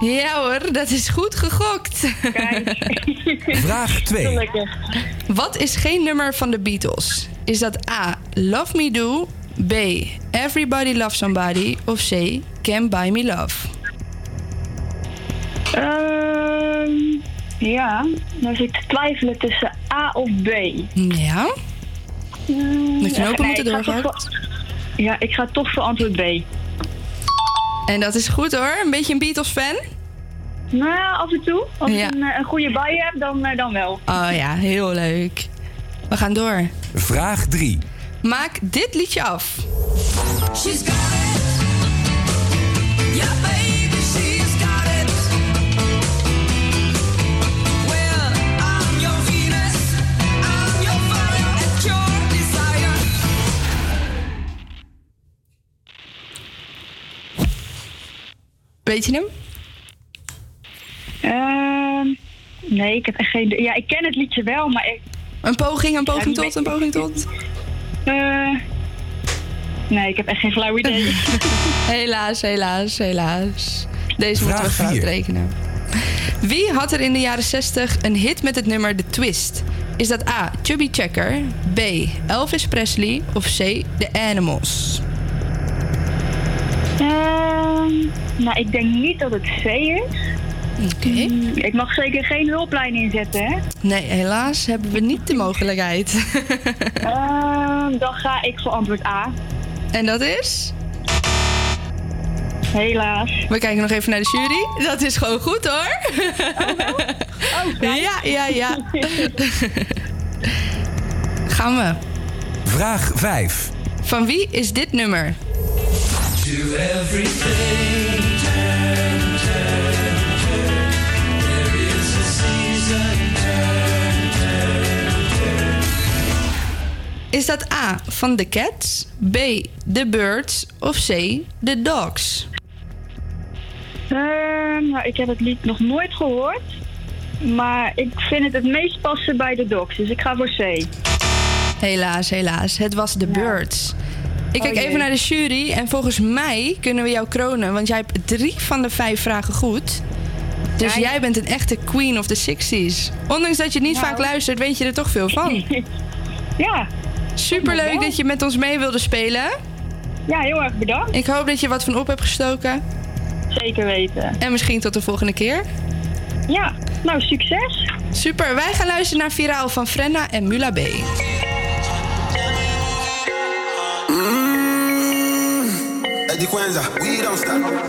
Ja hoor, dat is goed gegokt. Vraag 2. Gelukkig. Wat is geen nummer van de Beatles? Is dat A. Love Me Do, B. Everybody Loves Somebody of C. Can't Buy Me Love? Ehm, ja, dan zit ik te twijfelen tussen A of B. Ja? Mm, De knopen moeten toch doorgehakt. voor- Ja, ik ga toch voor antwoord B. En dat is goed hoor, een beetje een Beatles-fan? Nou, af en toe. Als Ja. ik een, eh, een goede bij heb, dan, eh, dan wel. Oh ja, heel leuk. We gaan door. Vraag 3. Maak dit liedje af. She's got it. Yeah, baby, she's got it. Well, I'm your Venus. I'm your fire and your desire. Weet je hem? Ehm, nee, ik heb echt geen... Ja, ik ken het liedje wel, maar ik... Een poging, een poging Ja, tot, een poging tot. Eh, nee, ik heb echt geen flauw idee. helaas, helaas, helaas. Deze moeten we fout vier. rekenen. Wie had er in de jaren 60 een hit met het nummer The Twist? Is dat A. Chubby Checker, B. Elvis Presley of C. The Animals? Ehm, nou, ik denk niet dat het C is. Oké. Mm, ik mag zeker geen hulplijn inzetten, hè? Nee, helaas hebben we niet de mogelijkheid. Ehm, dan ga ik voor antwoord A. En dat is? Helaas. We kijken nog even naar de jury. Dat is gewoon goed hoor. ja, ja, ja. Gaan we. Vraag 5. Van wie is dit nummer? To everything, Is dat A van The Cats, B The Birds of C The Dogs? Ehm, nou, ik heb het lied nog nooit gehoord. Maar ik vind het het meest passen bij de docs. Dus ik ga voor C. Helaas, helaas. Het was The Birds. Ik kijk Oh, even naar de jury en volgens mij kunnen we jou kronen, want jij hebt drie van de vijf vragen goed. Dus jij bent een echte queen of the 60s. Ondanks dat je niet Nou. vaak luistert, weet je er toch veel van. ja. Superleuk dat je met ons mee wilde spelen. Ja, heel erg bedankt. Ik hoop dat je wat van op hebt gestoken. Zeker weten. En misschien tot de volgende keer. Ja, nou succes. Super, wij gaan luisteren naar Viraal van Frenna en Mula B. Eddie Quenza, we don't stop.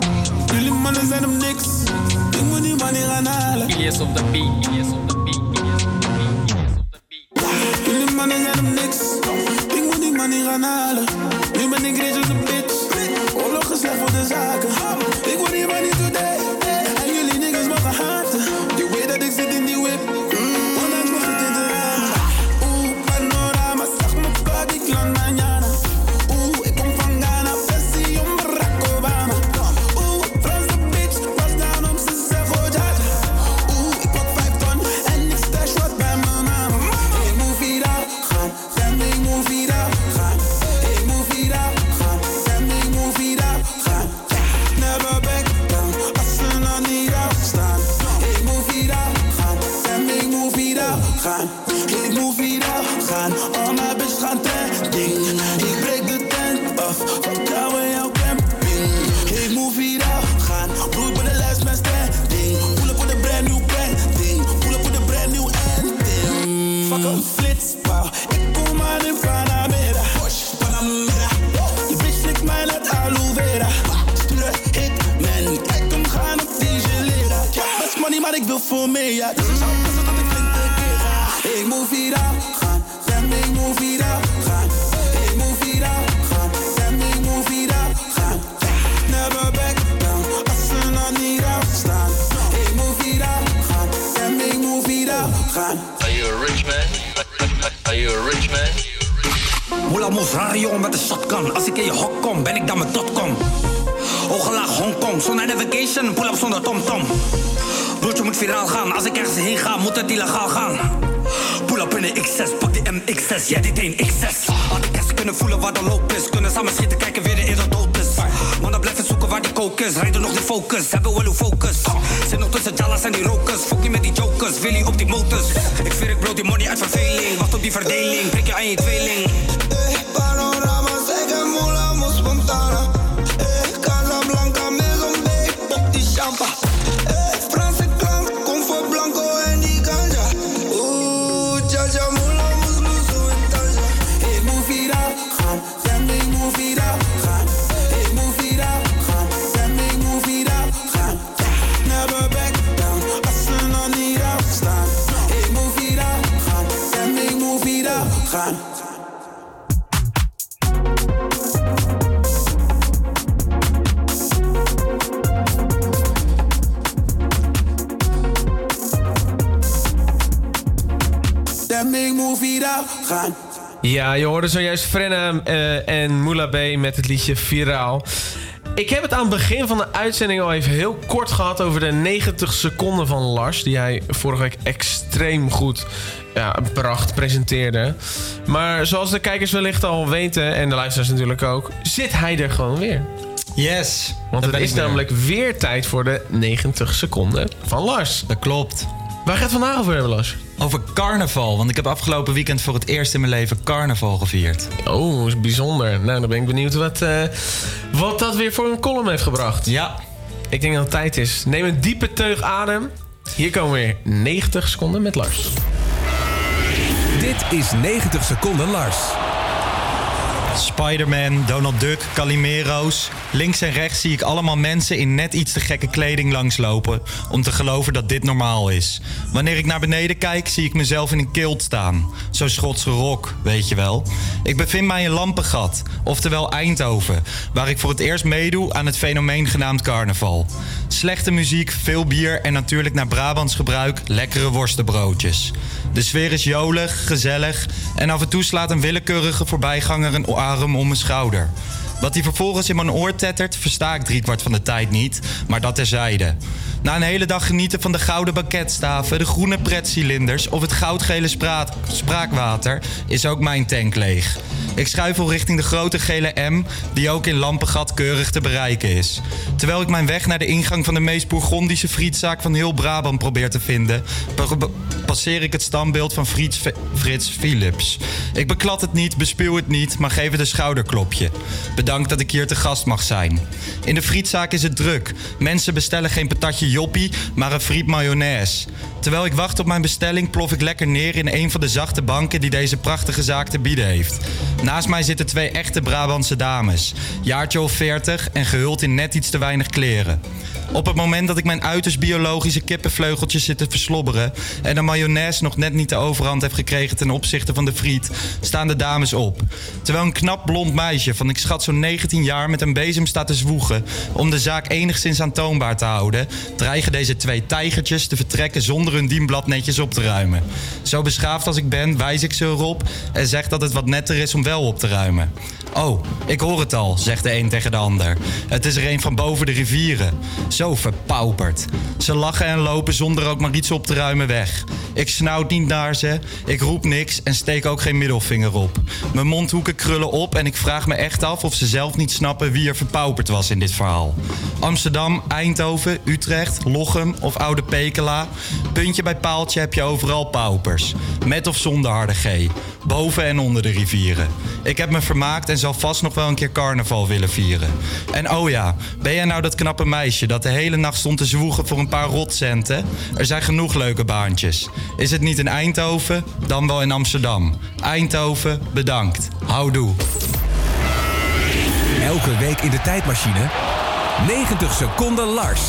Jullie mannen zijn hem niks. Ik moet die money gaan halen. Ilias op de beat, Ilias op de beat. Mannen zijn op niks. Ik moet die money gaan halen. Nu ben ik rich als een bitch. Oorlog is slecht voor de zaken. Ik word hier maar niet today. Ja, dus ik zou passen dat ik flink tekeer ga. Ik moet viraal gaan. Fam, ik moet viraal gaan. Ik moet viraal gaan. Fam, ik moet viraal gaan. Never back down. Als ze nog niet afstaan. Ik moet viraal gaan. Fam, ik moet viraal gaan. Are you a rich man? Are you a rich man? Moela Mosrario met de shotgun. Als ik in je hok kom, ben ik dan met dotcom. Hoge laag Hongkong, zonder navigation, pull up zonder tomtom. Broertje moet viraal gaan, als ik ergens heen ga, moet het illegaal gaan. Pull up in de X6, pak die MX6, jij dit een X6. Had ik eens kunnen voelen waar de loop is, kunnen samen schieten, kijken wie er in de dood is. Mannen blijven zoeken waar die coke is, rijden nog die focus, hebben wel uw focus. Zit nog tussen Jalas en die rokers, fuck niet met die jokers, Willy op die motors. Ik zweer ik brood die money uit verveling, wacht op die verdeling, prik je aan je tweeling. Ja, je hoorde zojuist Frenna eh, en Moula B met het liedje Viraal. Ik heb het aan het begin van de uitzending al even heel kort gehad over de 90 seconden van Lars. Die hij vorige week extreem goed ja, bracht, presenteerde. Maar zoals de kijkers wellicht al weten, en de luisteraars natuurlijk ook, zit hij er gewoon weer. Yes. Want het is weer. namelijk weer tijd voor de 90 seconden van Lars. Dat klopt. Waar gaat het vandaag over hebben, Lars? Over carnaval. Want ik heb afgelopen weekend voor het eerst in mijn leven carnaval gevierd. Oh, is bijzonder. Nou, dan ben ik benieuwd wat, eh, wat dat weer voor een column heeft gebracht. Ja. Ik denk dat het tijd is. Neem een diepe teug adem. Hier komen weer 90 seconden met Lars. Dit is 90 seconden Lars. Spider-Man, Donald Duck, Calimero's. Links en rechts zie ik allemaal mensen in net iets te gekke kleding langslopen... om te geloven dat dit normaal is. Wanneer ik naar beneden kijk, zie ik mezelf in een kilt staan. Zo'n Schotse rok, weet je wel. Ik bevind mij in Lampengat, oftewel Eindhoven... waar ik voor het eerst meedoe aan het fenomeen genaamd carnaval. Slechte muziek, veel bier en natuurlijk naar Brabants gebruik... lekkere worstenbroodjes. De sfeer is jolig, gezellig... en af en toe slaat een willekeurige voorbijganger een arm om mijn schouder. Wat hij vervolgens in mijn oor tettert, versta ik driekwart van de tijd niet, maar dat terzijde. Na een hele dag genieten van de gouden baketstaven, de groene pretcilinders of het goudgele spraakwater, is ook mijn tank leeg. Ik schuifel richting de grote gele M, die ook in Lampengat keurig te bereiken is. Terwijl ik mijn weg naar de ingang van de meest Bourgondische frietzaak van heel Brabant probeer te vinden, pa- pa- passeer ik het standbeeld van Frits, Frits Philips. Ik beklad het niet, bespuw het niet, maar geef het een schouderklopje. Bedankt dat ik hier te gast mag zijn. In de frietzaak is het druk. Mensen bestellen geen patatje joppie, maar een friet mayonaise. Terwijl ik wacht op mijn bestelling, plof ik lekker neer in een van de zachte banken die deze prachtige zaak te bieden heeft. Naast mij zitten twee echte Brabantse dames, jaartje of 40 en gehuld in net iets te weinig kleren. Op het moment dat ik mijn uiterst biologische kippenvleugeltjes zit te verslobberen en de mayonaise nog net niet de overhand heb gekregen ten opzichte van de friet, staan de dames op. Terwijl een knap blond meisje van ik schat zo'n 19 jaar met een bezem staat te zwoegen om de zaak enigszins aantoonbaar te houden, dreigen deze twee tijgertjes te vertrekken zonder hun dienblad netjes op te ruimen. Zo beschaafd als ik ben, wijs ik ze erop en zeg dat het wat netter is om wel op te ruimen. Oh, ik hoor het al, zegt de een tegen de ander. Het is er een van boven de rivieren. Zo verpauperd. Ze lachen en lopen zonder ook maar iets op te ruimen weg. Ik snauwt niet naar ze, ik roep niks en steek ook geen middelvinger op. Mijn mondhoeken krullen op en ik vraag me echt af of ze zelf niet snappen wie er verpauperd was in dit verhaal. Amsterdam, Eindhoven, Utrecht, Lochem of Oude Pekela. Puntje bij paaltje heb je overal paupers. Met of zonder harde G. Boven en onder de rivieren. Ik heb me vermaakt en zal vast nog wel een keer carnaval willen vieren. En oh ja, ben jij nou dat knappe meisje dat de hele nacht stond te zwoegen voor een paar rotcenten? Er zijn genoeg leuke baantjes. Is het niet in Eindhoven, dan wel in Amsterdam. Eindhoven, bedankt. Houdoe. Elke week in de tijdmachine. 90 seconden Lars.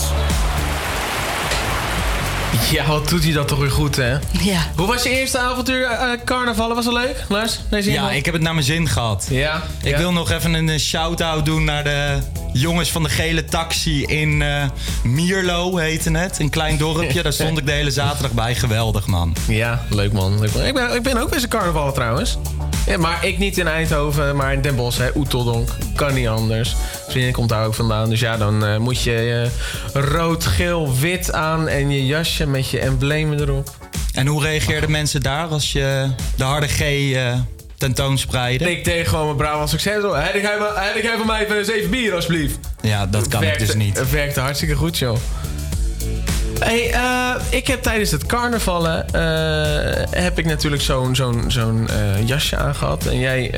Ja, wat doet hij dat toch weer goed, hè? Ja. Hoe was je eerste avontuur carnavallen? Was het leuk, Lars? Deze Ja, iemand? ik heb het naar mijn zin gehad. Ja. Ik ja. wil nog even een eh, shout-out doen naar de jongens van de gele taxi in eh, Mierlo, heette het. Een klein dorpje. Daar stond ik de hele zaterdag bij. Geweldig, man. Ja, leuk man. Leuk man. Ik, ben, ik ben ook eens een carnaval trouwens. Ja, maar ik niet in Eindhoven, maar in Den Bosch, hè. Oeteldonk. Kan niet anders. Vriendin komt daar ook vandaan. Dus ja, dan eh, moet je je rood, geel, wit aan en je jasje met je emblemen erop. En hoe reageerden mensen daar als je de harde G eh, tentoonspreidde? Ik deed gewoon mijn Brabant succes. Heb jij van- mij even zeven bier, alsjeblieft? Ja, dat kan ik dus niet. Het werkte hartstikke goed, joh. Hey, eh, ik heb tijdens het carnavallen eh, heb ik natuurlijk zo'n zo'n zo'n eh, jasje aangehad. En jij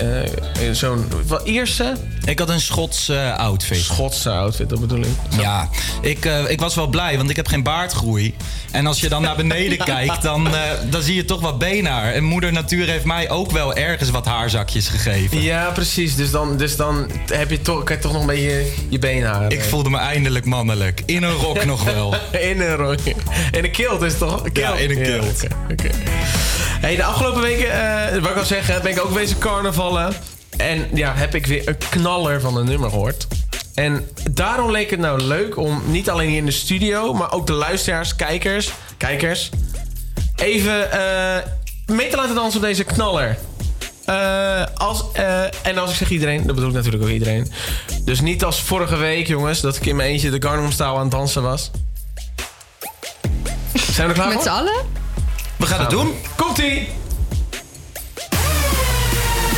zo'n wat Ierse? Ik had een Schotse outfit. Schotse outfit, dat bedoel ik. Ja, ik, ik was wel blij, want ik heb geen baardgroei. En als je dan naar beneden kijkt, dan, dan zie je toch wat beenhaar. En moeder natuur heeft mij ook wel ergens wat haarzakjes gegeven. Ja, precies. Dus dan, dus dan heb je toch, kan je toch nog een beetje je benen Ik voelde me eindelijk mannelijk. In een rok nog wel. in een rok. In een kilt is het toch? Kilt. Ja, in een kilt. oké, oké. Hey, de afgelopen weken, eh wat ik al zeggen, ben ik ook bezig carnavallen. En ja, heb ik weer een knaller van een nummer gehoord. En daarom leek het nou leuk om niet alleen hier in de studio, maar ook de luisteraars, kijkers, kijkers, even eh, mee te laten dansen op deze knaller. Eh, als, en als ik zeg iedereen, dat bedoel ik natuurlijk ook iedereen. Dus niet als vorige week, jongens, dat ik in mijn eentje de Gangnam Style aan het dansen was. Zijn we er klaar Met voor? z'n allen? We gaan het doen. Komt-ie!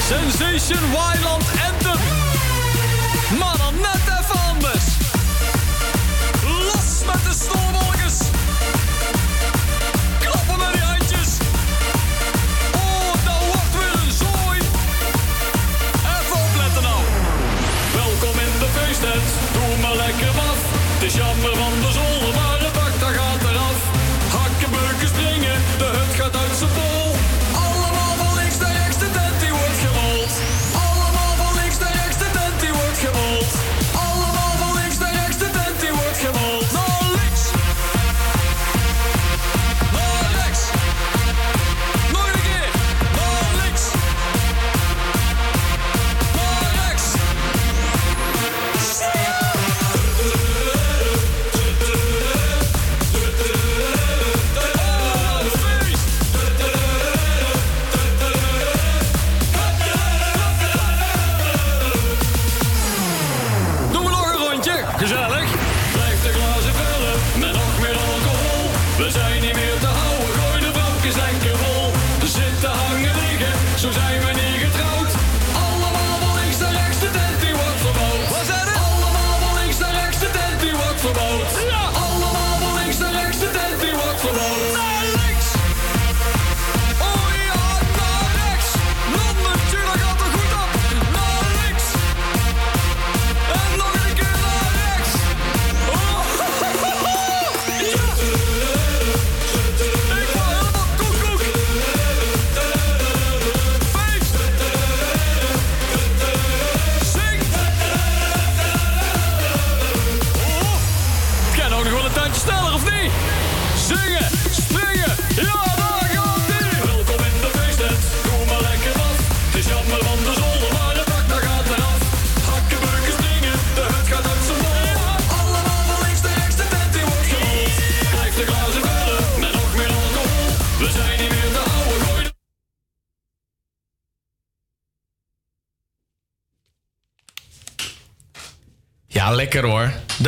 Sensation Wildland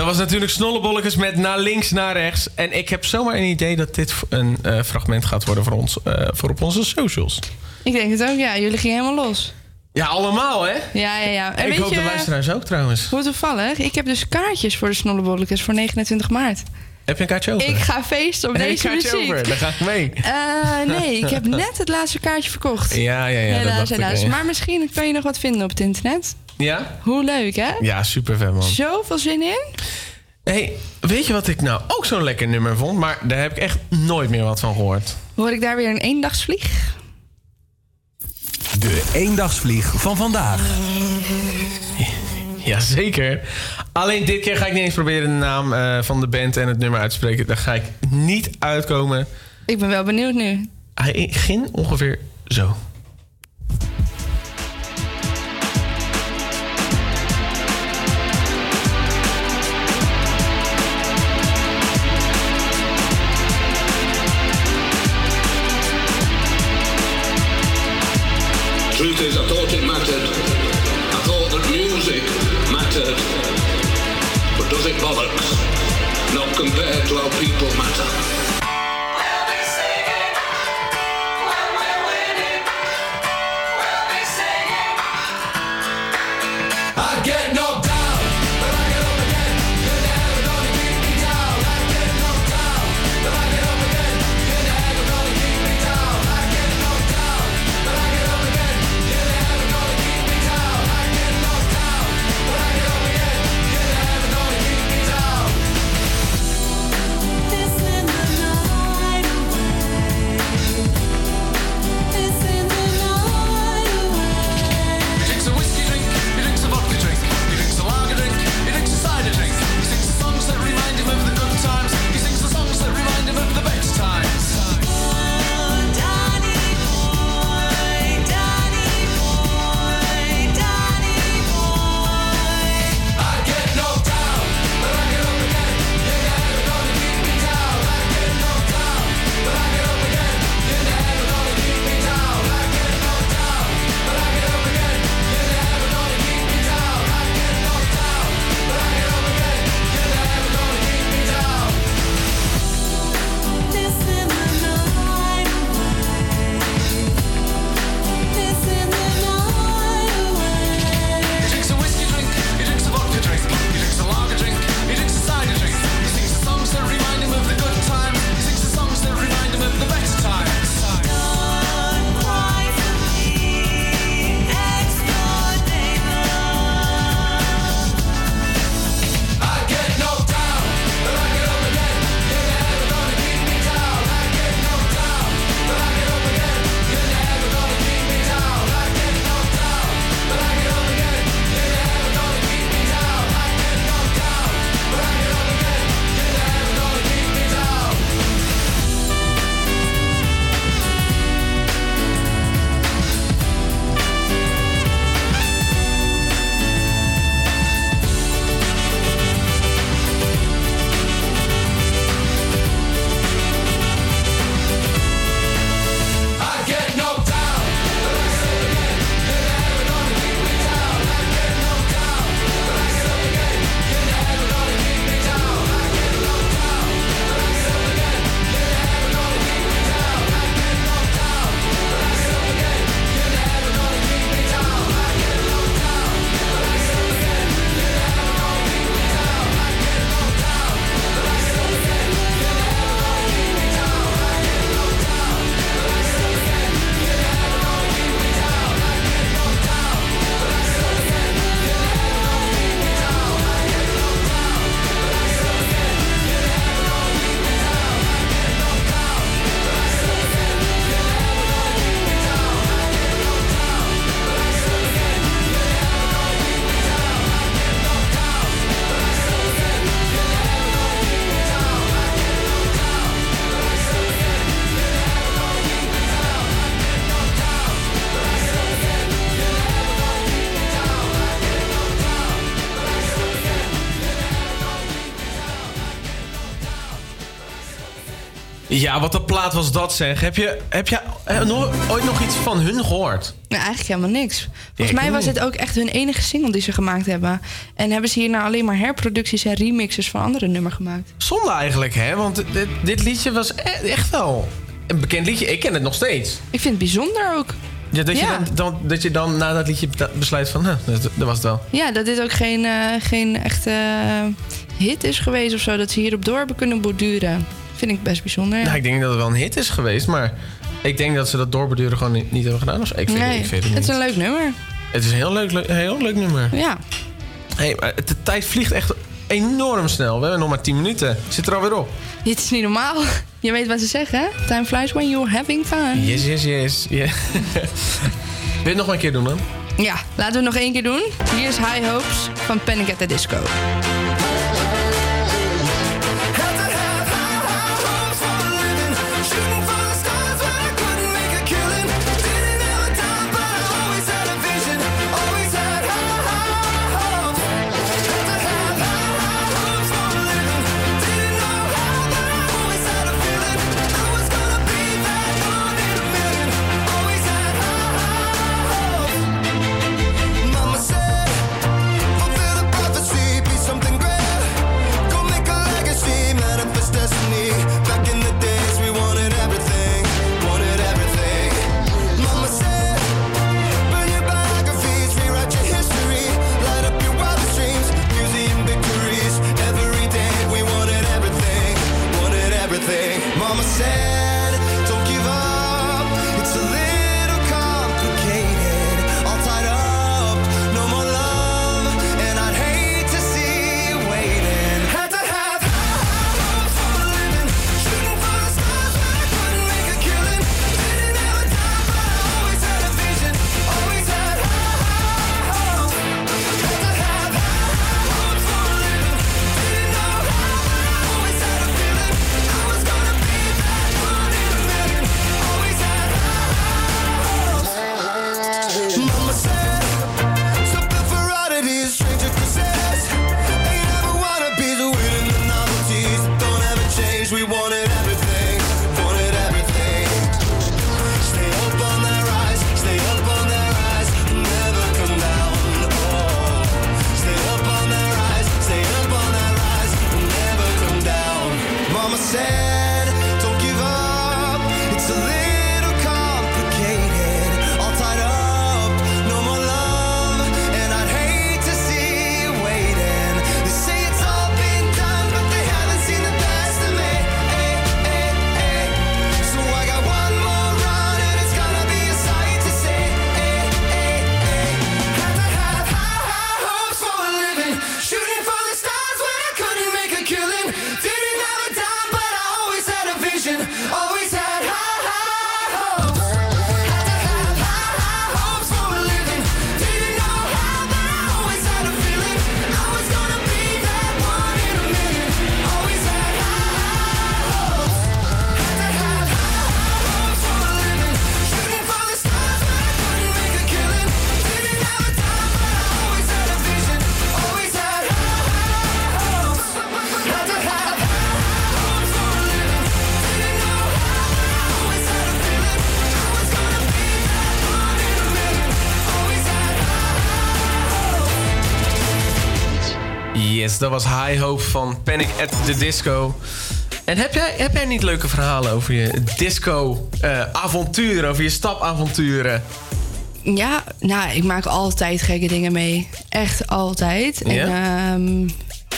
was natuurlijk Snollebolletjes met naar links, naar rechts. En ik heb zomaar een idee dat dit een eh, fragment gaat worden voor ons, eh, voor op onze socials. Ik denk het ook, ja. Jullie gingen helemaal los. Ja, allemaal hè? Ja, ja, ja. En ik weet hoop je, de luisteraars ook trouwens. Hoe toevallig. Ik heb dus kaartjes voor de snollebolletjes voor 29 maart. Heb je een kaartje over? Ik ga feesten op Heb je deze een kaartje muziek. over? Dan ga ik mee. Eh, nee, ik heb net het laatste kaartje verkocht. Ja, ja, ja. dat helaas, ik, helaas. ja. Maar misschien kan je nog wat vinden op het internet. Ja? Hoe leuk, hè? Ja, super vet man. Zoveel zin in. Hey, weet je wat ik nou ook zo'n lekker nummer vond? Maar daar heb ik echt nooit meer wat van gehoord. Hoor ik daar weer een eendagsvlieg? De eendagsvlieg van vandaag. Jazeker. Alleen dit keer ga ik niet eens proberen de naam eh, van de band en het nummer uit te spreken. Daar ga ik niet uitkomen. Ik ben wel benieuwd nu. Hij ging ongeveer zo. Black World people matter. Ja, wat een plaat was dat zeg. Heb je, heb je ooit nog iets van hun gehoord? Nou, eigenlijk helemaal niks. ik Volgens mij was dit ook echt hun enige single die ze gemaakt hebben. En hebben ze hierna alleen maar herproducties en remixes van andere nummers gemaakt. Zonde eigenlijk, hè? Want dit, dit liedje was e- echt wel een bekend liedje. Ik ken het nog steeds. Ik vind het bijzonder ook. Ja, dat, Ja. Je dan, dan, dat je dan na dat liedje be- besluit van, huh, dat, dat was het wel. Ja, dat dit ook geen, eh, geen echte eh, hit is geweest of zo. Dat ze hierop door hebben kunnen borduren. Vind ik best bijzonder. Ja. Nou, ik denk dat het wel een hit is geweest, maar ik denk dat ze dat doorbeduren gewoon niet, niet hebben gedaan. of zo. Ik vind, nee, ik vind het het is een leuk nummer. Het is een heel leuk, heel leuk nummer. Ja. Hey, maar de tijd vliegt echt enorm snel. We hebben nog maar 10 minuten. Zit er alweer op. Dit is niet normaal. Je weet wat ze zeggen, hè? Time flies when you're having fun. Yes, yes, yes. Yeah. Wil je het nog maar een keer doen dan? Ja, laten we het nog één keer doen. Hier is High Hopes van Panic at the Disco. Dat was High Hope van Panic at the Disco. En heb jij, heb jij niet leuke verhalen over je disco-avonturen, over je stapavonturen? Ja, nou, ik maak altijd gekke dingen mee. Echt altijd. En Ja? ehm,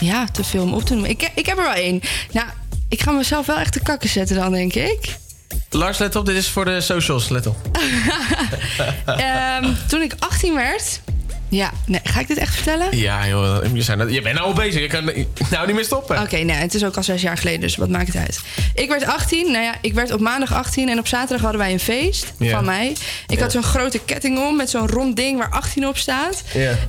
ja, te veel om op te noemen. Ik, ik heb er wel één. Nou, ik ga mezelf wel echt te kakken zetten dan, denk ik. Lars, let op, dit is voor de socials, let op. Ehm, toen ik 18 werd... Ja, nee, ga ik dit echt vertellen? Ja, joh, je, zijn, je bent nou al bezig, je kan nou niet meer stoppen. Oké, nou, het is ook al zes jaar geleden, dus wat maakt het uit? Ik werd 18, nou ja, ik werd op maandag 18 en op zaterdag hadden wij een feest van mij. Ik had zo'n grote ketting om met zo'n rond ding waar 18 op staat.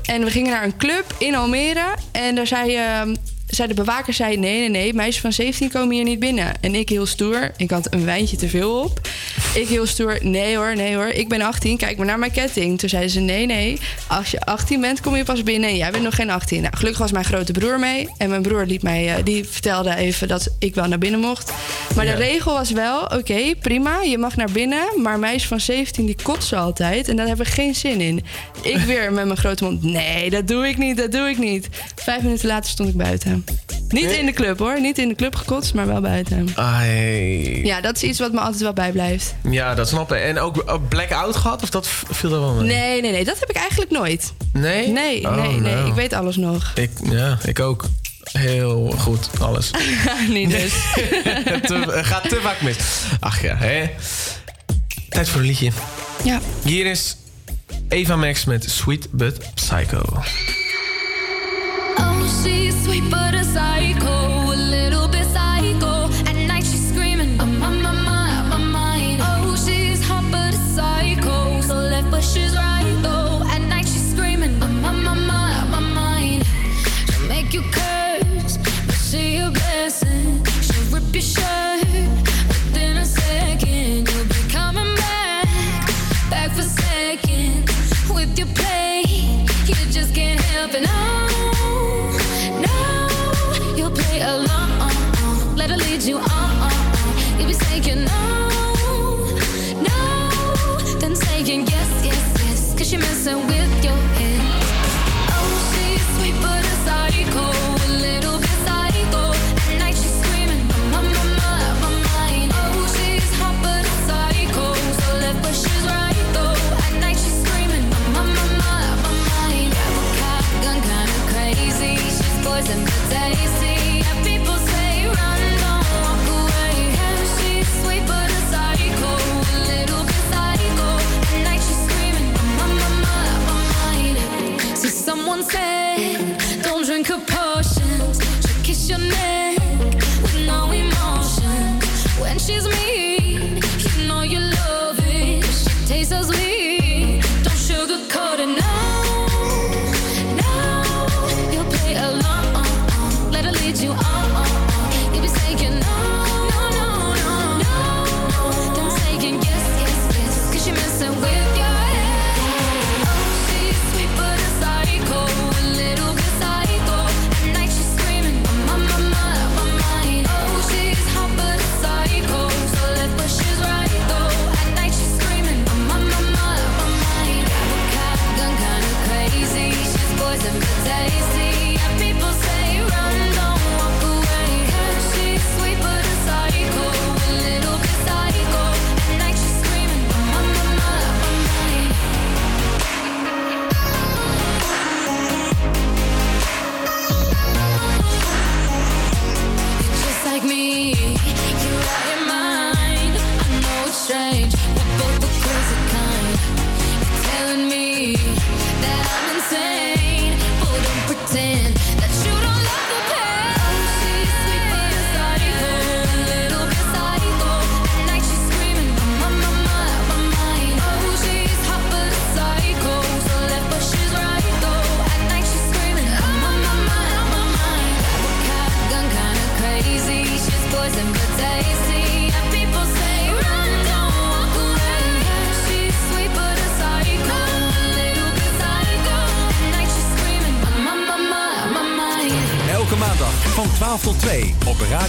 En we gingen naar een club in Almere en daar zei ehm, zei de bewaker zei: nee, nee, nee, meisjes van 17 komen hier niet binnen. En ik heel stoer, ik had een wijntje te veel op. Ik heel stoer, nee hoor, nee hoor, ik ben 18, kijk maar naar mijn ketting. Toen zeiden ze: nee, nee, als je 18 bent, kom je pas binnen en jij bent nog geen 18. Nou, gelukkig was mijn grote broer mee. En mijn broer liet mij, eh, die vertelde even dat ik wel naar binnen mocht. Maar de regel was wel: oké, prima, je mag naar binnen. Maar meisjes van 17 die kotsen altijd. En daar hebben we geen zin in. Ik weer met mijn grote mond: nee, dat doe ik niet, dat doe ik niet. Vijf minuten later stond ik buiten. Niet in de club hoor, niet in de club gekotst, maar wel buiten. Ai. Ja, dat is iets wat me altijd wel bijblijft. Ja, dat snap ik. En ook blackout gehad? Of dat viel er wel mee? Nee, nee, nee, dat heb ik eigenlijk nooit. Nee? Nee, Oh, nee, nee, nou. ik weet alles nog. Ik, ja, ik ook. Heel goed, alles. niet dus. te, gaat te vaak mis. Ach ja, hè. Tijd voor een liedje. Ja. Hier is Eva Max met Sweet But Psycho. She's sweet but a psycho,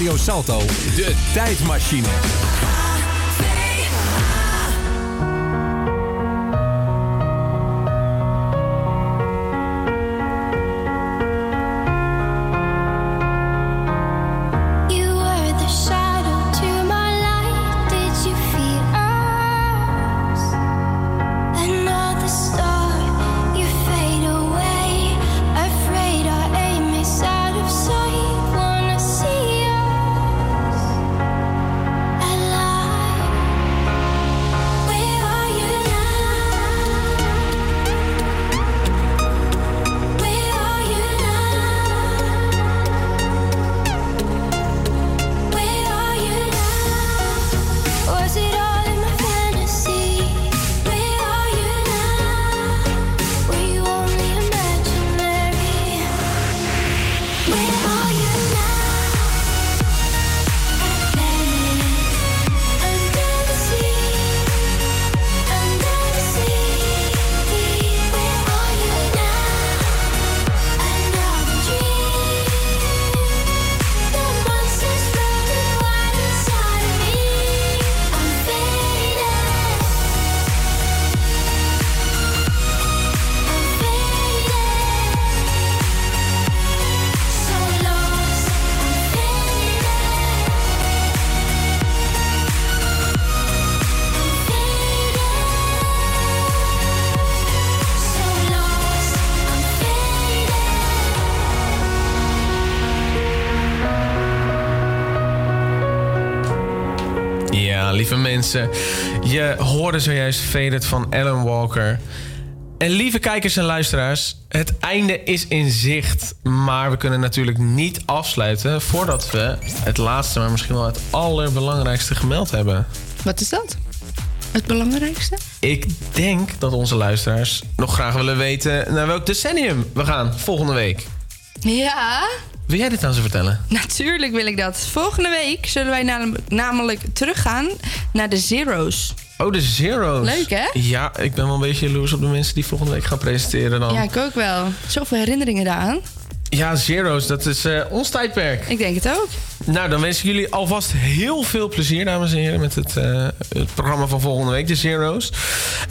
Radio Salto. De Tijdmachine. Mensen. Je hoorde zojuist Faded van Alan Walker. En lieve kijkers en luisteraars, het einde is in zicht. Maar we kunnen natuurlijk niet afsluiten voordat we het laatste, maar misschien wel het allerbelangrijkste gemeld hebben. Wat is dat? Het belangrijkste? Ik denk dat onze luisteraars nog graag willen weten naar welk decennium we gaan volgende week. Ja, Wil jij dit aan ze vertellen? natuurlijk wil ik dat. Volgende week zullen wij nam- namelijk teruggaan naar de Zero's. Oh, de Zero's. Leuk, hè? Ja, ik ben wel een beetje jaloers op de mensen die volgende week gaan presenteren dan. Ja, ik ook wel. Zoveel herinneringen daaraan. Ja, Zero's, dat is eh, ons tijdperk. Ik denk het ook. Nou, dan wens ik jullie alvast heel veel plezier, dames en heren, met het, eh, het programma van volgende week, de Zero's.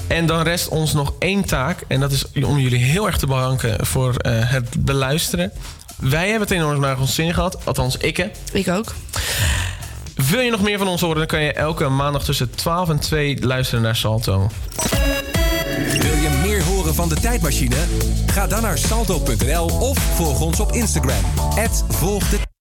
En dan rest ons nog één taak. En dat is om jullie heel erg te bedanken voor eh, het beluisteren. Wij hebben het enorm naar ons zin gehad. Althans, ik. Ik ook. Wil je nog meer van ons horen, dan kan je elke maandag tussen 12 en 2 luisteren naar Salto. Wil je meer horen van de tijdmachine? Ga dan naar salto.nl of volg ons op Instagram. volg de